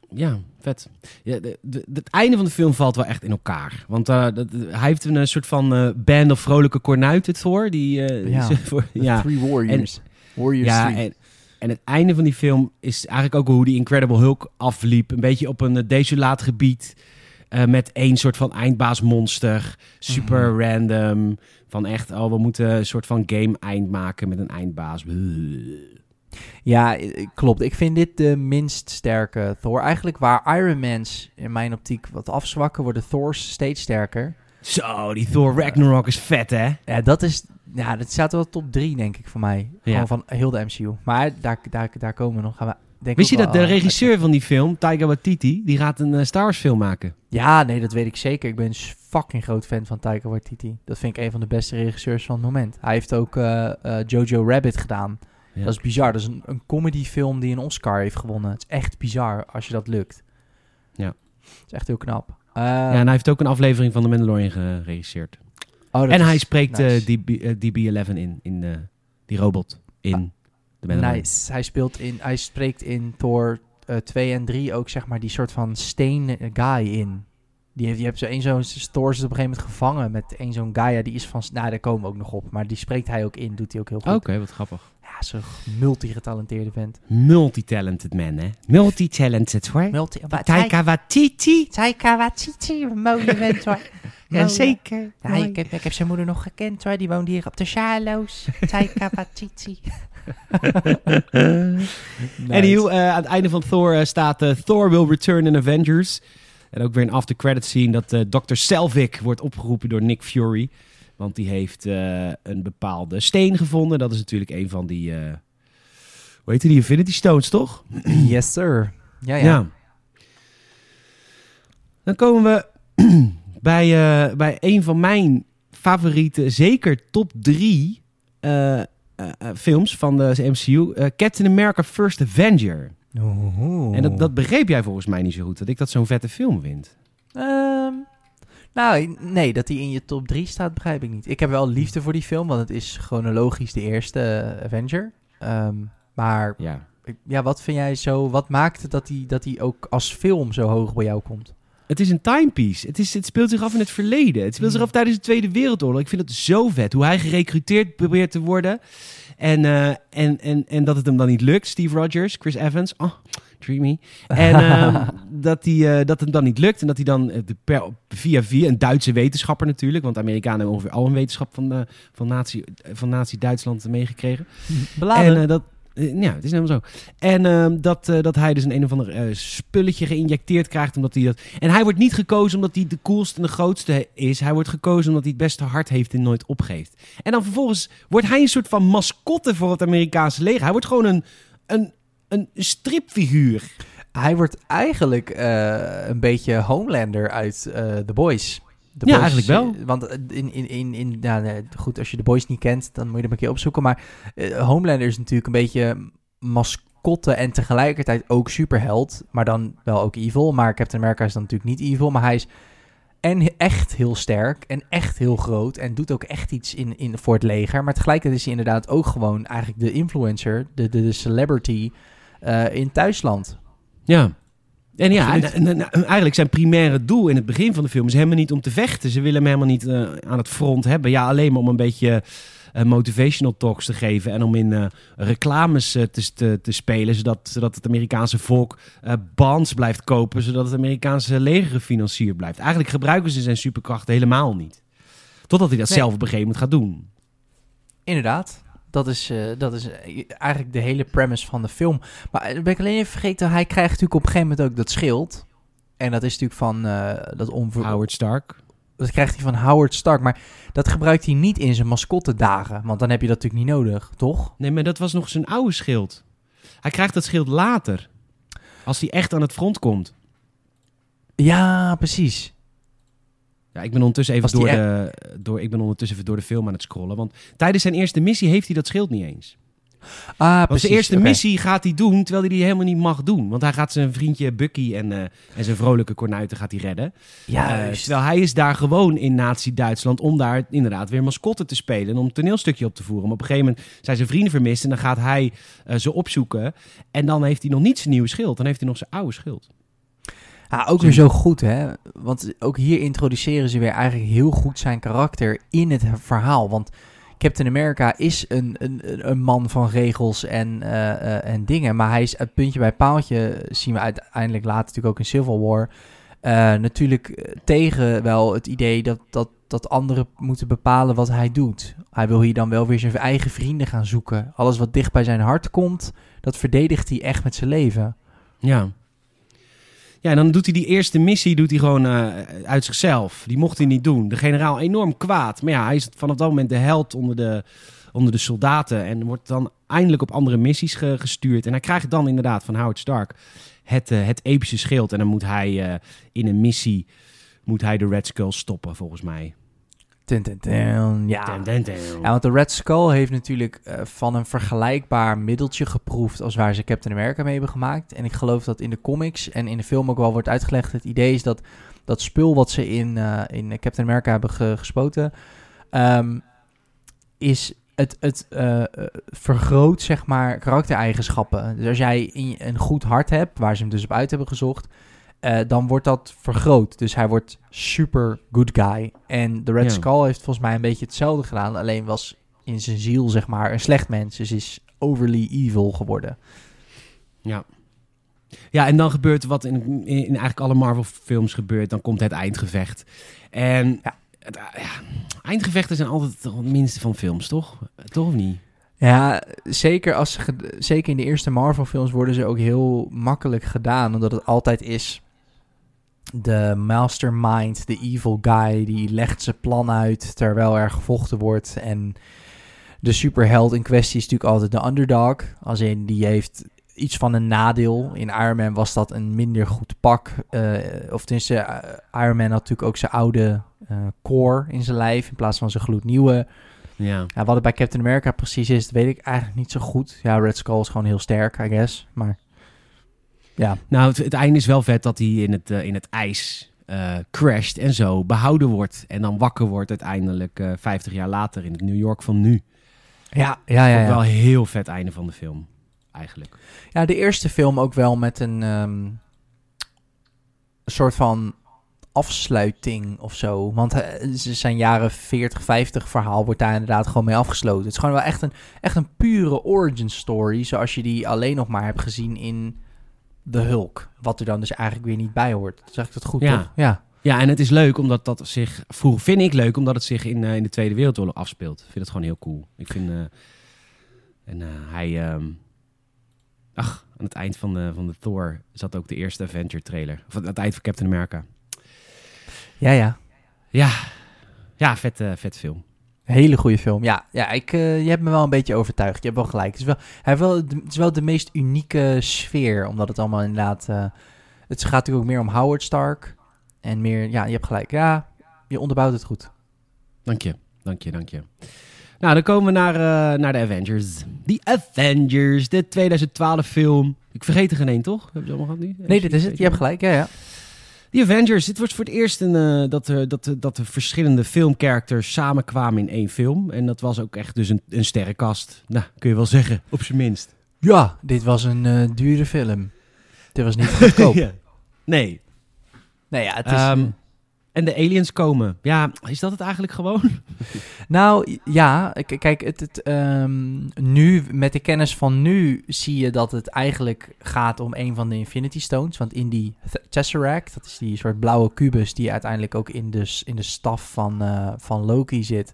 ja vet. Ja, de, de- het einde van de film valt wel echt in elkaar. Want dat, hij heeft een eh, soort van band of vrolijke kornuiten voor. Die, Ja. die voor- ja. Three Warriors. Warriors ja en, en het einde van die film is eigenlijk ook hoe die Incredible Hulk afliep. Een beetje op een desolaat gebied. Eh, met één soort van eindbaasmonster. Super Mhm. random. Van echt, oh, we moeten een soort van game eind maken met een eindbaas. Ja, klopt. Ik vind dit de minst sterke Thor. Eigenlijk waar Iron Man's in mijn optiek wat afzwakken, worden Thor's steeds sterker. Zo, die Thor Ragnarok is vet, hè? Ja, dat is... Ja, dat staat wel top 3, denk ik, voor mij. Ja. Gewoon van heel de MCU. Maar daar, daar, daar komen we nog. Gaan we, denk Wist je dat de regisseur van die film, Taika Waititi, die gaat een eh, Star Wars film maken? Ja, nee, dat weet ik zeker. Ik ben een fucking groot fan van Taika Waititi. Dat vind ik een van de beste regisseurs van het moment. Hij heeft ook eh, eh, Jojo Rabbit gedaan. Ja. Dat is bizar. Dat is een, een comedyfilm die een Oscar heeft gewonnen. Het is echt bizar als je dat lukt. Ja. Het is echt heel knap. Ja, en hij heeft ook een aflevering van The Mandalorian geregisseerd. oh, dat En hij spreekt nice. DB, eh, DB11 in, in die robot in Ah. Nice. Hij, speelt in, hij spreekt in Thor eh 2 en 3 ook zeg maar die soort van steen eh, guy in. Die heeft, je hebt zo één zo'n Thor is op een gegeven moment gevangen met één zo'n Gaia die is van... Nou, daar komen we ook nog op. Maar die spreekt hij ook in, doet hij ook heel goed. Oké, wat grappig. Ja, zo'n multi-getalenteerde vent. Multitalented man, hè? Multitalented, hoor. Multi... Taika Waititi. Taika Waititi, een mooie vent hoor. [laughs] Jazeker. Ja, ik, heb, ik heb zijn moeder nog gekend hoor. Die woonde hier op de Charloes. Taika Waititi. [laughs] En heel, eh, aan het einde van Thor eh, staat eh, Thor will return in Avengers. En ook weer een after credit scene dat Dr. Selvig wordt opgeroepen door Nick Fury. Want die heeft een bepaalde steen gevonden. Dat is natuurlijk een van die, hoe heet die, Infinity Stones, toch? [clears throat] Yes sir. Ja, ja. Dan komen we [clears throat] bij, bij een van mijn favoriete, zeker top drie films van de MCU. eh, Captain America First Avenger. En dat, dat begreep jij volgens mij niet zo goed, dat ik dat zo'n vette film vind. Ehm, nou, nee, dat die in je top 3 staat, begrijp ik niet. Ik heb wel liefde voor die film, want het is chronologisch de eerste eh, Avenger. Ehm, maar Ja. ja, wat vind jij zo, wat maakt het dat die, dat die ook als film zo hoog bij jou komt? Het is een timepiece. Het, is, het speelt zich af in het verleden. Het speelt zich Mm. af tijdens de Tweede Wereldoorlog. Ik vind het zo vet. Hoe hij gerecruiteerd probeert te worden. En, eh, en, en, en dat het hem dan niet lukt. Steve Rogers, Chris Evans. Oh, dreamy. En [laughs] ehm, dat, hij, eh, dat het dan niet lukt. En dat hij dan eh, de per, via via een Duitse wetenschapper natuurlijk. Want de Amerikanen hebben ongeveer al een wetenschap van, eh, van, nazi, van nazi-Duitsland meegekregen. Beladen. En dat, ja, het is helemaal zo. En ehm, dat, eh, dat hij dus een een of ander eh, spulletje geïnjecteerd krijgt. Omdat hij dat... En hij wordt niet gekozen omdat hij de coolste en de grootste is. Hij wordt gekozen omdat hij het beste hart heeft en nooit opgeeft. En dan vervolgens wordt hij een soort van mascotte voor het Amerikaanse leger. Hij wordt gewoon een, een, een stripfiguur. Hij wordt eigenlijk eh, een beetje Homelander uit eh The Boys. The Ja, Boys, eigenlijk wel. Want eh, in, in, in, in, ja, goed, als je The Boys niet kent, dan moet je hem een keer opzoeken. Maar eh, Homelander is natuurlijk een beetje mascotte en tegelijkertijd ook superheld. Maar dan wel ook evil. Maar Captain America is dan natuurlijk niet evil. Maar hij is en echt heel sterk en echt heel groot. En doet ook echt iets in, in, voor het leger. Maar tegelijkertijd is hij inderdaad ook gewoon eigenlijk de influencer, de, de, de celebrity eh, in thuisland. Ja. En ja, en, Absoluut. en- en- en eigenlijk zijn primaire doel in het begin van de film is helemaal niet om te vechten. Ze willen hem helemaal niet eh, aan het front hebben. Ja, alleen maar om een beetje eh, motivational talks te geven en om in eh, reclames te, te, te spelen, zodat, zodat het Amerikaanse volk bonds blijft kopen, zodat het Amerikaanse leger gefinancierd blijft. Eigenlijk gebruiken ze zijn superkrachten helemaal niet. Totdat hij dat Nee. zelf op een gegeven moment gaat doen. Inderdaad. Dat is, eh, dat is eh, eigenlijk de hele premise van de film. Maar eh, ben ik alleen even vergeten, hij krijgt natuurlijk op een gegeven moment ook dat schild. En dat is natuurlijk van dat onver... Howard Stark. Dat krijgt hij van Howard Stark. Maar dat gebruikt hij niet in zijn mascotte dagen. Want dan heb je dat natuurlijk niet nodig, toch? Nee, maar dat was nog zijn oude schild. Hij krijgt dat schild later. Als hij echt aan het front komt. Ja, precies. Ja, ik ben ondertussen even door de, door, ik ben ondertussen even door de film aan het scrollen. Want tijdens zijn eerste missie heeft hij dat schild niet eens. Ah, Want precies. zijn eerste missie gaat hij doen, terwijl hij die helemaal niet mag doen. Want hij gaat zijn vriendje Bucky en, eh, en zijn vrolijke kornuiten gaat hij redden. Eh, Juist. terwijl hij is daar gewoon in nazi-Duitsland om daar inderdaad weer mascotte te spelen. En om een toneelstukje op te voeren. Maar op een gegeven moment zijn zijn vrienden vermist en dan gaat hij eh, ze opzoeken. En dan heeft hij nog niet zijn nieuwe schild. Dan heeft hij nog zijn oude schild. Ah, ook weer zo goed, hè? Want ook hier introduceren ze weer eigenlijk heel goed zijn karakter in het verhaal. Want Captain America is een, een, een man van regels en, eh, eh, en dingen. Maar hij is het puntje bij paaltje, zien we uiteindelijk later natuurlijk ook in Civil War. eh, natuurlijk tegen wel het idee dat, dat, dat anderen moeten bepalen wat hij doet. Hij wil hier dan wel weer zijn eigen vrienden gaan zoeken. Alles wat dicht bij zijn hart komt, dat verdedigt hij echt met zijn leven. Ja. Ja, en dan doet hij die eerste missie doet hij gewoon eh, uit zichzelf. Die mocht hij niet doen. De generaal enorm kwaad. Maar ja, hij is vanaf dat moment de held onder de, onder de soldaten. En wordt dan eindelijk op andere missies ge- gestuurd. En hij krijgt dan inderdaad van Howard Stark het, eh, het epische schild. En dan moet hij eh, in een missie moet hij de Red Skull stoppen, volgens mij. Ten, ten, ten. Ja, want de Red Skull heeft natuurlijk eh, van een vergelijkbaar middeltje geproefd als waar ze Captain America mee hebben gemaakt. En ik geloof dat in de comics en in de film ook wel wordt uitgelegd. Het idee is dat dat spul wat ze in, eh, in Captain America hebben ge- gespoten, ehm, is het, het eh, vergroot zeg maar karaktereigenschappen. Dus als jij een goed hart hebt, waar ze hem dus op uit hebben gezocht, eh, dan wordt dat vergroot. Dus hij wordt super good guy. En de Red Ja. Skull heeft volgens mij een beetje hetzelfde gedaan. Alleen was in zijn ziel, zeg maar, een slecht mens. Dus is overly evil geworden. Ja. Ja, en dan gebeurt wat in, in, in eigenlijk alle Marvel-films gebeurt. Dan komt het eindgevecht. En Ja. het, eh, ja, eindgevechten zijn altijd het minste van films, toch? Toch of niet? Ja, zeker, als ze zeker in de eerste Marvel-films worden ze ook heel makkelijk gedaan. Omdat het altijd is de mastermind, de evil guy, die legt zijn plan uit terwijl er gevochten wordt. En de superheld in kwestie is natuurlijk altijd de underdog. Als in, die heeft iets van een nadeel. In Iron Man was dat een minder goed pak. eh, of tenminste, eh, Iron Man had natuurlijk ook zijn oude eh, core in zijn lijf in plaats van zijn gloednieuwe. Ja. Ja, wat het bij Captain America precies is, dat weet ik eigenlijk niet zo goed. Ja, Red Skull is gewoon heel sterk, I guess. Maar ja, Nou, het, het einde is wel vet dat hij in het, eh, in het ijs eh, crasht en zo behouden wordt. En dan wakker wordt uiteindelijk eh 50 jaar later in het New York van nu. ja, ja, ja. Ook wel Ja, een heel vet einde van de film, eigenlijk. ja de eerste film ook wel met een, ehm, een soort van afsluiting of zo. Want ze zijn jaren 40, 50 verhaal wordt daar inderdaad gewoon mee afgesloten. Het is gewoon wel echt een, echt een pure origin story, zoals je die alleen nog maar hebt gezien in The Hulk. Wat er dan dus eigenlijk weer niet bij hoort. Zeg ik dat goed, Ja. toch? Ja. Ja, en het is leuk omdat dat zich... Vroeger vind ik leuk omdat het zich in, eh, in de Tweede Wereldoorlog afspeelt. Ik vind het gewoon heel cool. Ik vind... eh, en eh, hij... ehm, ach, aan het eind van de, van de Thor zat ook de eerste Avenger trailer. Of aan het eind van Captain America. Ja, ja. Ja, ja vet, vet film. Hele goede film. Ja, ja ik, eh, je hebt me wel een beetje overtuigd. Je hebt wel gelijk. Het is wel, hij heeft wel, de- het is wel de meest unieke sfeer. Omdat het allemaal inderdaad... eh, het gaat natuurlijk ook meer om Howard Stark. En meer... Ja, je hebt gelijk. Ja, je onderbouwt het goed. Dank je, dank je, dank je. Nou, dan komen we naar, eh, naar de Avengers. The Avengers, de 2012 film. Ik vergeet er geen één, toch? Hebben ze allemaal gehad nu? Nee, dit is het. Je hebt gelijk. Ja, ja. The Avengers, dit wordt voor het eerst een, eh, dat, er, dat, er- dat de verschillende filmcharacters samenkwamen in één film. En dat was ook echt dus een, een sterrenkast. Nou, kun je wel zeggen, op zijn minst. Ja, dit was een eh, dure film. Dit was niet goedkoop. [laughs] Ja. Nee. Nee, ja, het is... Ehm, eh, en de aliens komen. Ja, is dat het eigenlijk gewoon? [laughs] Nou, ja, kijk, het, het, ehm, nu, met de kennis van nu, zie je dat het eigenlijk gaat om een van de Infinity Stones. Want in die Tesseract, dat is die soort blauwe kubus die uiteindelijk ook in de, in de staf van, eh, van Loki zit.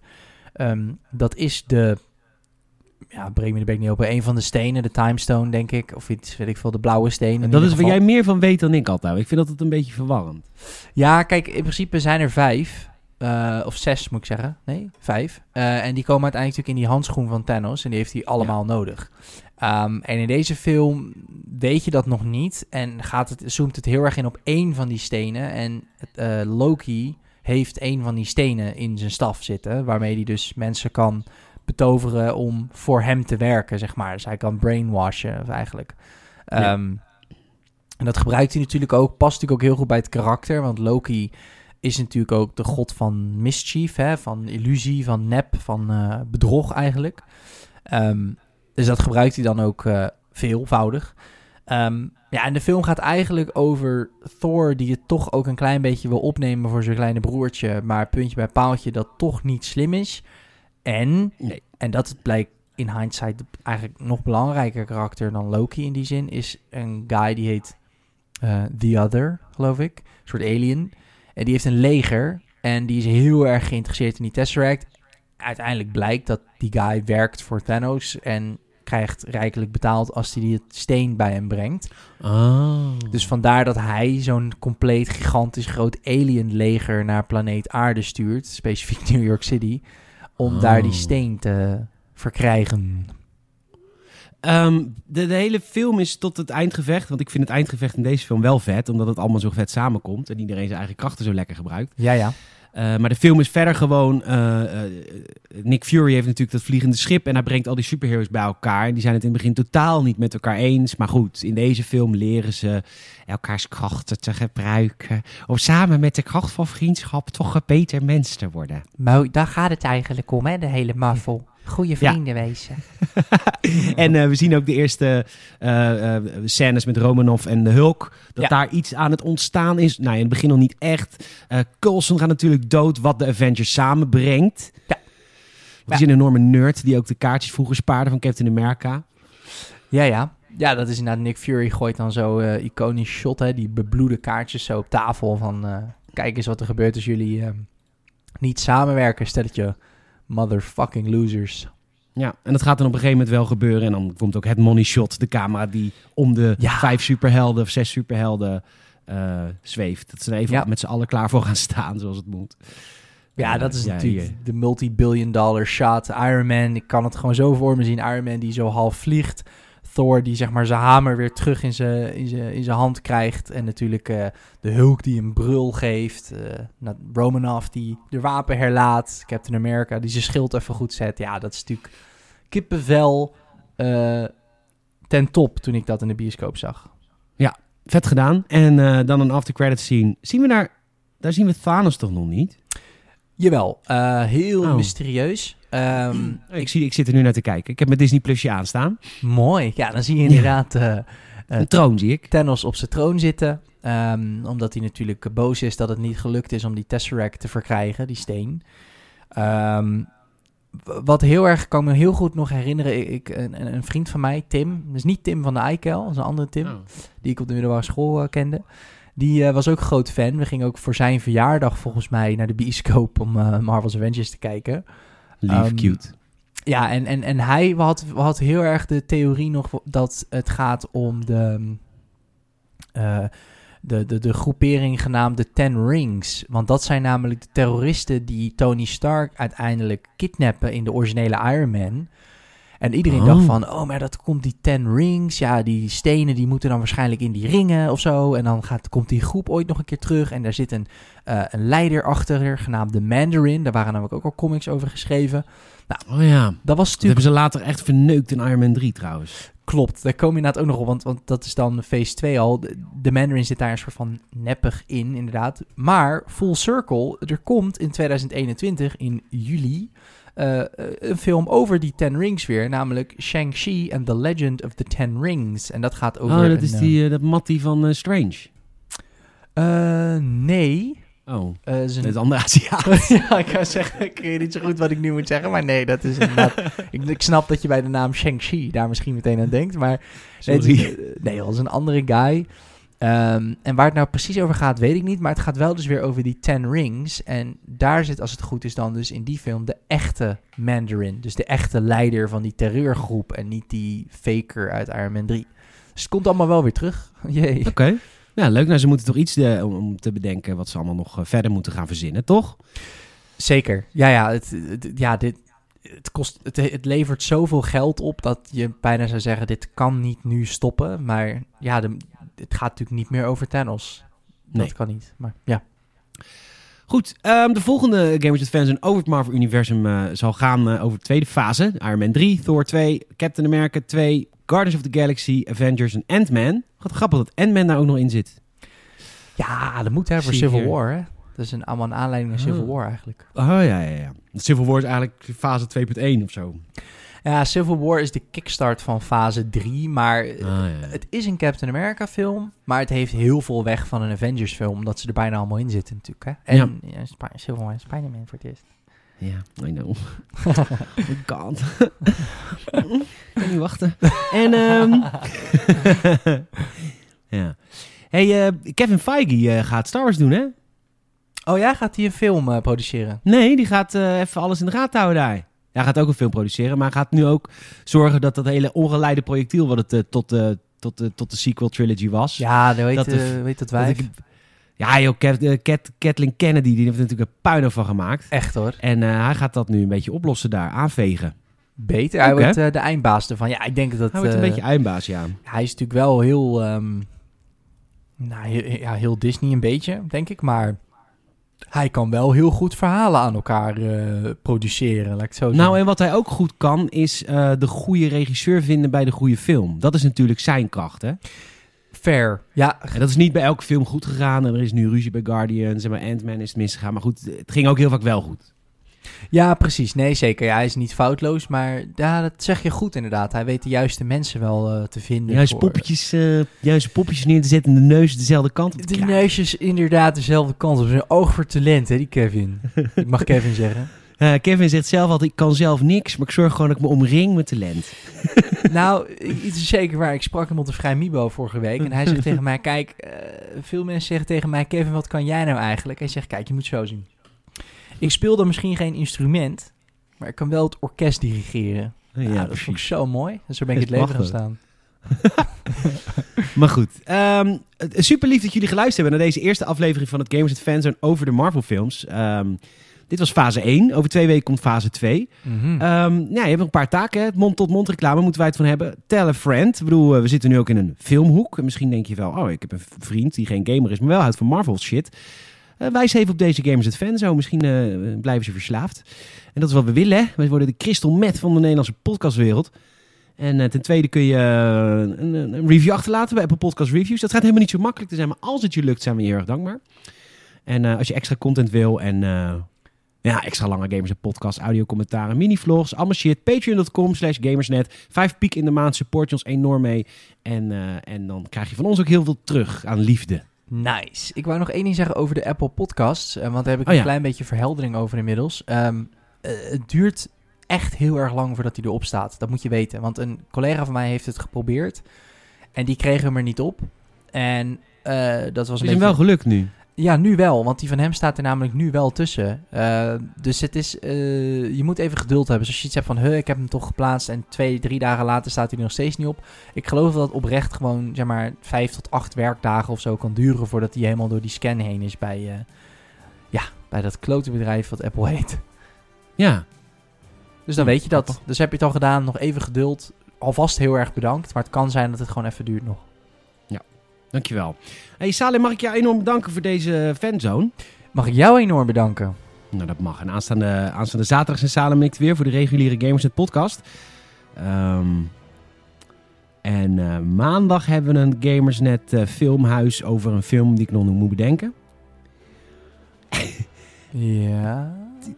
ehm, dat is de, ja, breng me de bek niet open, een van de stenen, de Time Stone, denk ik. Of iets, weet ik veel, de blauwe steen. in dat is waar jij meer van weet dan ik altijd. Ik vind dat het een beetje verwarrend. Ja, kijk, in principe zijn er vijf. eh, of zes moet ik zeggen. Nee, vijf. Eh, en die komen uiteindelijk natuurlijk in die handschoen van Thanos. En die heeft hij allemaal nodig. Ehm, en in deze film weet je dat nog niet. En gaat het, zoomt het heel erg in op één van die stenen. En eh, Loki heeft één van die stenen in zijn staf zitten. Waarmee hij dus mensen kan betoveren om voor hem te werken, zeg maar. Dus hij kan brainwashen, eigenlijk. Ja. Ehm, en dat gebruikt hij natuurlijk ook. Past natuurlijk ook heel goed bij het karakter. Want Loki is natuurlijk ook de god van mischief, hè, van illusie, van nep, van eh, bedrog eigenlijk. Ehm, dus dat gebruikt hij dan ook eh, veelvoudig. Ehm, ja, en de film gaat eigenlijk over Thor die het toch ook een klein beetje wil opnemen voor zijn kleine broertje, maar puntje bij paaltje dat toch niet slim is. En, Nee. en dat blijkt in hindsight eigenlijk nog belangrijker karakter dan Loki in die zin, is een guy die heet eh, The Other, geloof ik. Een soort alien. En die heeft een leger. En die is heel erg geïnteresseerd in die Tesseract. Uiteindelijk blijkt dat die guy werkt voor Thanos. En krijgt rijkelijk betaald als hij die steen bij hem brengt. Oh. Dus vandaar dat hij zo'n compleet gigantisch groot alien leger naar planeet Aarde stuurt. Specifiek [laughs] New York City. Om Oh. daar die steen te verkrijgen. Ehm, de, de hele film is tot het eindgevecht. Want ik vind het eindgevecht in deze film wel vet. Omdat het allemaal zo vet samenkomt. En iedereen zijn eigen krachten zo lekker gebruikt. Ja, ja. Eh, maar de film is verder gewoon. eh, eh, Nick Fury heeft natuurlijk dat vliegende schip. En hij brengt al die superheroes bij elkaar. En die zijn het in het begin totaal niet met elkaar eens. Maar goed, in deze film leren ze elkaars krachten te gebruiken. Om samen met de kracht van vriendschap toch een beter mens te worden. Maar daar gaat het eigenlijk om, hè, de hele Marvel. Goede Ja. vrienden wezen. [laughs] En eh, we zien ook de eerste eh, eh, scènes met Romanov en de Hulk. Dat Ja. daar iets aan het ontstaan is. Nou, in het begin nog niet echt. Eh Coulson gaat natuurlijk dood, wat de Avengers samenbrengt. Ja. Dat is een enorme nerd die ook de kaartjes vroeger spaarde van Captain America. Ja, ja. Ja, dat is inderdaad. Nick Fury gooit dan zo eh iconisch shot, hè. Die bebloede kaartjes zo op tafel van... eh, kijk eens wat er gebeurt als jullie eh, niet samenwerken, stelletje motherfucking losers. Ja, en dat gaat dan op een gegeven moment wel gebeuren. En dan komt ook het money shot, de camera die om de Ja. vijf superhelden of zes superhelden eh, zweeft. Dat ze er even Ja. met z'n allen klaar voor gaan staan, zoals het moet. Ja, Ja, dat is natuurlijk hier. de multi-billion dollar shot. Iron Man, ik kan het gewoon zo voor me zien. Iron Man die zo half vliegt. Thor die zeg maar zijn hamer weer terug in zijn, in zijn, in zijn hand krijgt. En natuurlijk eh, de Hulk die een brul geeft. nou, Romanoff die de wapen herlaat. Captain America die zijn schild even goed zet. Ja, dat is natuurlijk kippenvel eh, ten top toen ik dat in de bioscoop zag. Vet gedaan. En dan een after credit scene. Zien we daar... Daar zien we Thanos toch nog niet? Jawel, heel Oh. mysterieus. Ehm, [clears throat] Ik, zie, ik zit er nu naar te kijken. Ik heb mijn Disney Plusje aanstaan. mooi. Ja, dan zie je inderdaad... eh, eh, Een troon zie ik. Thanos op zijn troon zitten. Ehm, omdat hij natuurlijk boos is dat het niet gelukt is om die Tesseract te verkrijgen, die steen. Ehm, wat heel erg, kan ik me heel goed nog herinneren. Ik, een, een vriend van mij, Tim, dus niet Tim van de Eikel, dat is een andere Tim, Oh. die ik op de middelbare school eh, kende. Die eh, was ook groot fan. We gingen ook voor zijn verjaardag volgens mij naar de bioscoop om eh, Marvel's Avengers te kijken. Lief, Ehm, cute. Ja, en, en, en hij had, had heel erg de theorie nog dat het gaat om de, eh, de, de, de groepering genaamd de Ten Rings. Want dat zijn namelijk de terroristen die Tony Stark uiteindelijk kidnappen in de originele Iron Man. En iedereen Oh. dacht van, oh, maar dat komt die Ten Rings. Ja, die stenen die moeten dan waarschijnlijk in die ringen of zo. En dan gaat, komt die groep ooit nog een keer terug. En daar zit een, eh, een leider achter, genaamd de Mandarin. Daar waren namelijk ook al comics over geschreven. Oh ja. Dat was Dat natuurlijk hebben ze later echt verneukt in Iron Man 3 trouwens. Klopt, daar kom je inderdaad ook nog op, want, want dat is dan phase 2 al. De, de Mandarin zit daar een soort van neppig in, inderdaad. Maar full circle, er komt in 2021, in juli, eh, een film over die Ten Rings weer. Namelijk Shang-Chi and the Legend of the Ten Rings. En dat gaat over... oh, dat is eh, die, eh, dat Mattie van Strange. nee. Oh, is een- dat is een andere Aziat. [laughs] ja, ik kan zeggen, ik weet niet zo goed wat ik nu moet zeggen, maar nee, dat is inderdaad... [laughs] ik, ik snap dat je bij de naam Shang-Chi daar misschien meteen aan denkt, maar... Nee, Sorry. nee, dat is een andere guy. Ehm, en waar het nou precies over gaat, weet ik niet. Maar het gaat wel dus weer over die Ten Rings. En daar zit, als het goed is, dan dus in die film de echte Mandarin. Dus de echte leider van die terreurgroep. En niet die faker uit Iron Man 3. Dus het komt allemaal wel weer terug. [laughs] Jee. Oké. Ja, leuk. Nou, ze moeten toch iets eh, om, om te bedenken wat ze allemaal nog eh, verder moeten gaan verzinnen, toch? Zeker. Ja, ja, het, het- ja dit, het, kost, het, het levert zoveel geld op dat je bijna zou zeggen: dit kan niet nu stoppen. Maar ja, de, het gaat natuurlijk niet meer over Thanos. Nee. Dat kan niet. Maar ja. Goed, ehm, de volgende Gamers Advance over het Marvel-universum eh, zal gaan eh, over de tweede fase. Iron Man 3, Thor 2, Captain America 2, Guardians of the Galaxy, Avengers en Ant-Man. Wat grappig dat Ant-Man daar ook nog in zit. Ja, dat moet hè, voor Civil hier. War. Hè? Dat is een, allemaal een aanleiding naar Civil Oh. War eigenlijk. Oh ja, ja, ja. Civil War is eigenlijk fase 2.1 of zo. Ja, Civil War is de kickstart van fase 3. Maar Ah, ja. het is een Captain America film. Maar het heeft heel veel weg van een Avengers film. Omdat ze er bijna allemaal in zitten natuurlijk. Hè? En Ja. ja. Sp- Civil War en Spider-Man voor het eerst. Ja, I know. [laughs] oh god. [laughs] Ik kan niet wachten. En, [laughs] ehm ja. Hey, eh, Kevin Feige eh, gaat Star Wars doen, hè? Oh ja, gaat hij een film eh, produceren? Nee, die gaat eh, even alles in de gaten houden daar. Hij gaat ook een film produceren, maar hij gaat nu ook zorgen dat dat hele ongeleide projectiel wat het eh, tot, eh, tot, eh, tot de sequel trilogy was. Ja, dat weet, Dat de- weet dat ik- ja, joh, Kat- Kathleen Kennedy, die heeft er natuurlijk een puinhoop van gemaakt. Echt hoor. En hij gaat dat nu een beetje oplossen daar, aanvegen. Beter. Hij Oké. wordt de eindbaas ervan. Ja, ik denk dat... Hij wordt een beetje eindbaas, ja. Hij is natuurlijk wel heel, ehm, nou, heel, ja, heel Disney een beetje, denk ik. Maar hij kan wel heel goed verhalen aan elkaar eh, produceren, laat ik het zo zeggen. Nou, en wat hij ook goed kan, is eh, de goede regisseur vinden bij de goede film. Dat is natuurlijk zijn kracht, hè? Fair. Ja, En dat is niet bij elke film goed gegaan. En er is nu ruzie bij Guardians en bij Ant-Man is het misgegaan. Maar goed, het ging ook heel vaak wel goed. Ja, precies. Nee, zeker. Ja, hij is niet foutloos, maar ja, dat zeg je goed inderdaad. Hij weet de juiste mensen wel eh, te vinden. Juist voor- poppetjes, juist poppetjes neer te zetten en de neus dezelfde kant op te De krijgen. neusjes inderdaad dezelfde kant op. Zijn oog voor talent, hè, die Kevin. ik mag Kevin [laughs] zeggen. Kevin zegt zelf altijd, ik kan zelf niks, maar ik zorg gewoon dat ik me omring met talent. [laughs] Nou, iets is zeker waar. Ik sprak hem op de Vrij Mibo vorige week. En hij zegt [laughs] tegen mij, kijk, veel mensen zeggen tegen mij... Kevin, wat kan jij nou eigenlijk? Hij zegt, kijk, je moet zo zien. Ik speel dan misschien geen instrument... maar ik kan wel het orkest dirigeren. Ja, dat vond ik zo mooi. Dus zo ben ik [laughs] het leven gaan staan. [laughs] Maar goed, ehm, het super lief dat jullie geluisterd hebben naar deze eerste aflevering van het Gamers at Fanzone over de Marvel films. Ehm, dit was fase 1. Over twee weken komt fase 2. Mhm. Ehm, ja, je hebt nog een paar taken. Het mond-tot-mond reclame moeten wij het van hebben. Tell a friend. Ik bedoel, eh, we zitten nu ook in een filmhoek. En misschien denk je wel, oh, ik heb een vriend die geen gamer is, maar wel houdt van Marvel shit. Eh, wijs even op deze Gamers at Fanzone. Misschien eh, blijven ze verslaafd. En dat is wat we willen. hè. Wij worden de crystal meth van de Nederlandse podcastwereld. En eh, ten tweede kun je een, een- review achterlaten bij Apple Podcast Reviews. Dat gaat helemaal niet zo makkelijk te zijn, maar als het je lukt, zijn we heel erg dankbaar. En als je extra content wil en ja, extra lange Gamers en Podcast, audio commentaren, mini-vlogs, allemaal shit. Patreon.com slash gamersnet. Vijf piek in de maand, support je ons enorm mee. En, en dan krijg je van ons ook heel veel terug aan liefde. Nice. Ik wou nog één ding zeggen over de Apple Podcasts. eh, want daar heb ik Oh een ja. klein beetje verheldering over inmiddels. Ehm, eh, het duurt echt heel erg lang voordat hij erop staat. Dat moet je weten. Want een collega van mij heeft het geprobeerd. En die kreeg hem er niet op. En eh, dat was Het een is hem wel gelukt nu. Ja, nu wel. Want die van hem staat er namelijk nu wel tussen. Eh, dus het is... eh, je moet even geduld hebben. Dus als je iets hebt van... Huh, ik heb hem toch geplaatst. En twee, drie dagen later staat hij er nog steeds niet op. Ik geloof dat het oprecht gewoon... Zeg maar vijf tot acht werkdagen of zo kan duren... voordat hij helemaal door die scan heen is bij... eh, ja, bij dat klote bedrijf wat Apple heet. Ja. Dus dan weet je dat. Dus heb je het al gedaan. Nog even geduld. Alvast heel erg bedankt. Maar het kan zijn dat het gewoon even duurt nog. Dankjewel. Hey Salem, mag ik jou enorm bedanken voor deze fanzone? Mag ik jou enorm bedanken. Nou, dat mag. En aanstaande, aanstaande zaterdag zijn Salem en ik weer voor de reguliere Gamersnet podcast. Ehm, en eh, maandag hebben we een Gamersnet eh, filmhuis over een film die ik nog moet bedenken. Ja...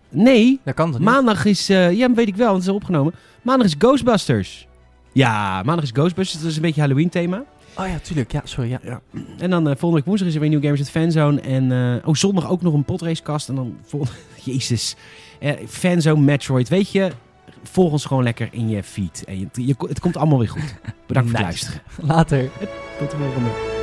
Nee, Dat kan toch niet? maandag is... eh, ja, weet ik wel, want het is opgenomen. Maandag is Ghostbusters. Ja, maandag is Ghostbusters. Dat is een beetje Halloween thema. Oh ja, tuurlijk. Ja, sorry. Ja. En dan eh, volgende week woensdag is er weer een nieuw Gamers Fanzone. En eh, oh, zondag ook nog een podracecast. En dan volgende... [laughs] Jezus. Eh, Fanzone, Metroid. Weet je, volg ons gewoon lekker in je feed. En je, je- het komt allemaal weer goed. Bedankt voor het [laughs] luisteren. Later. Tot de volgende.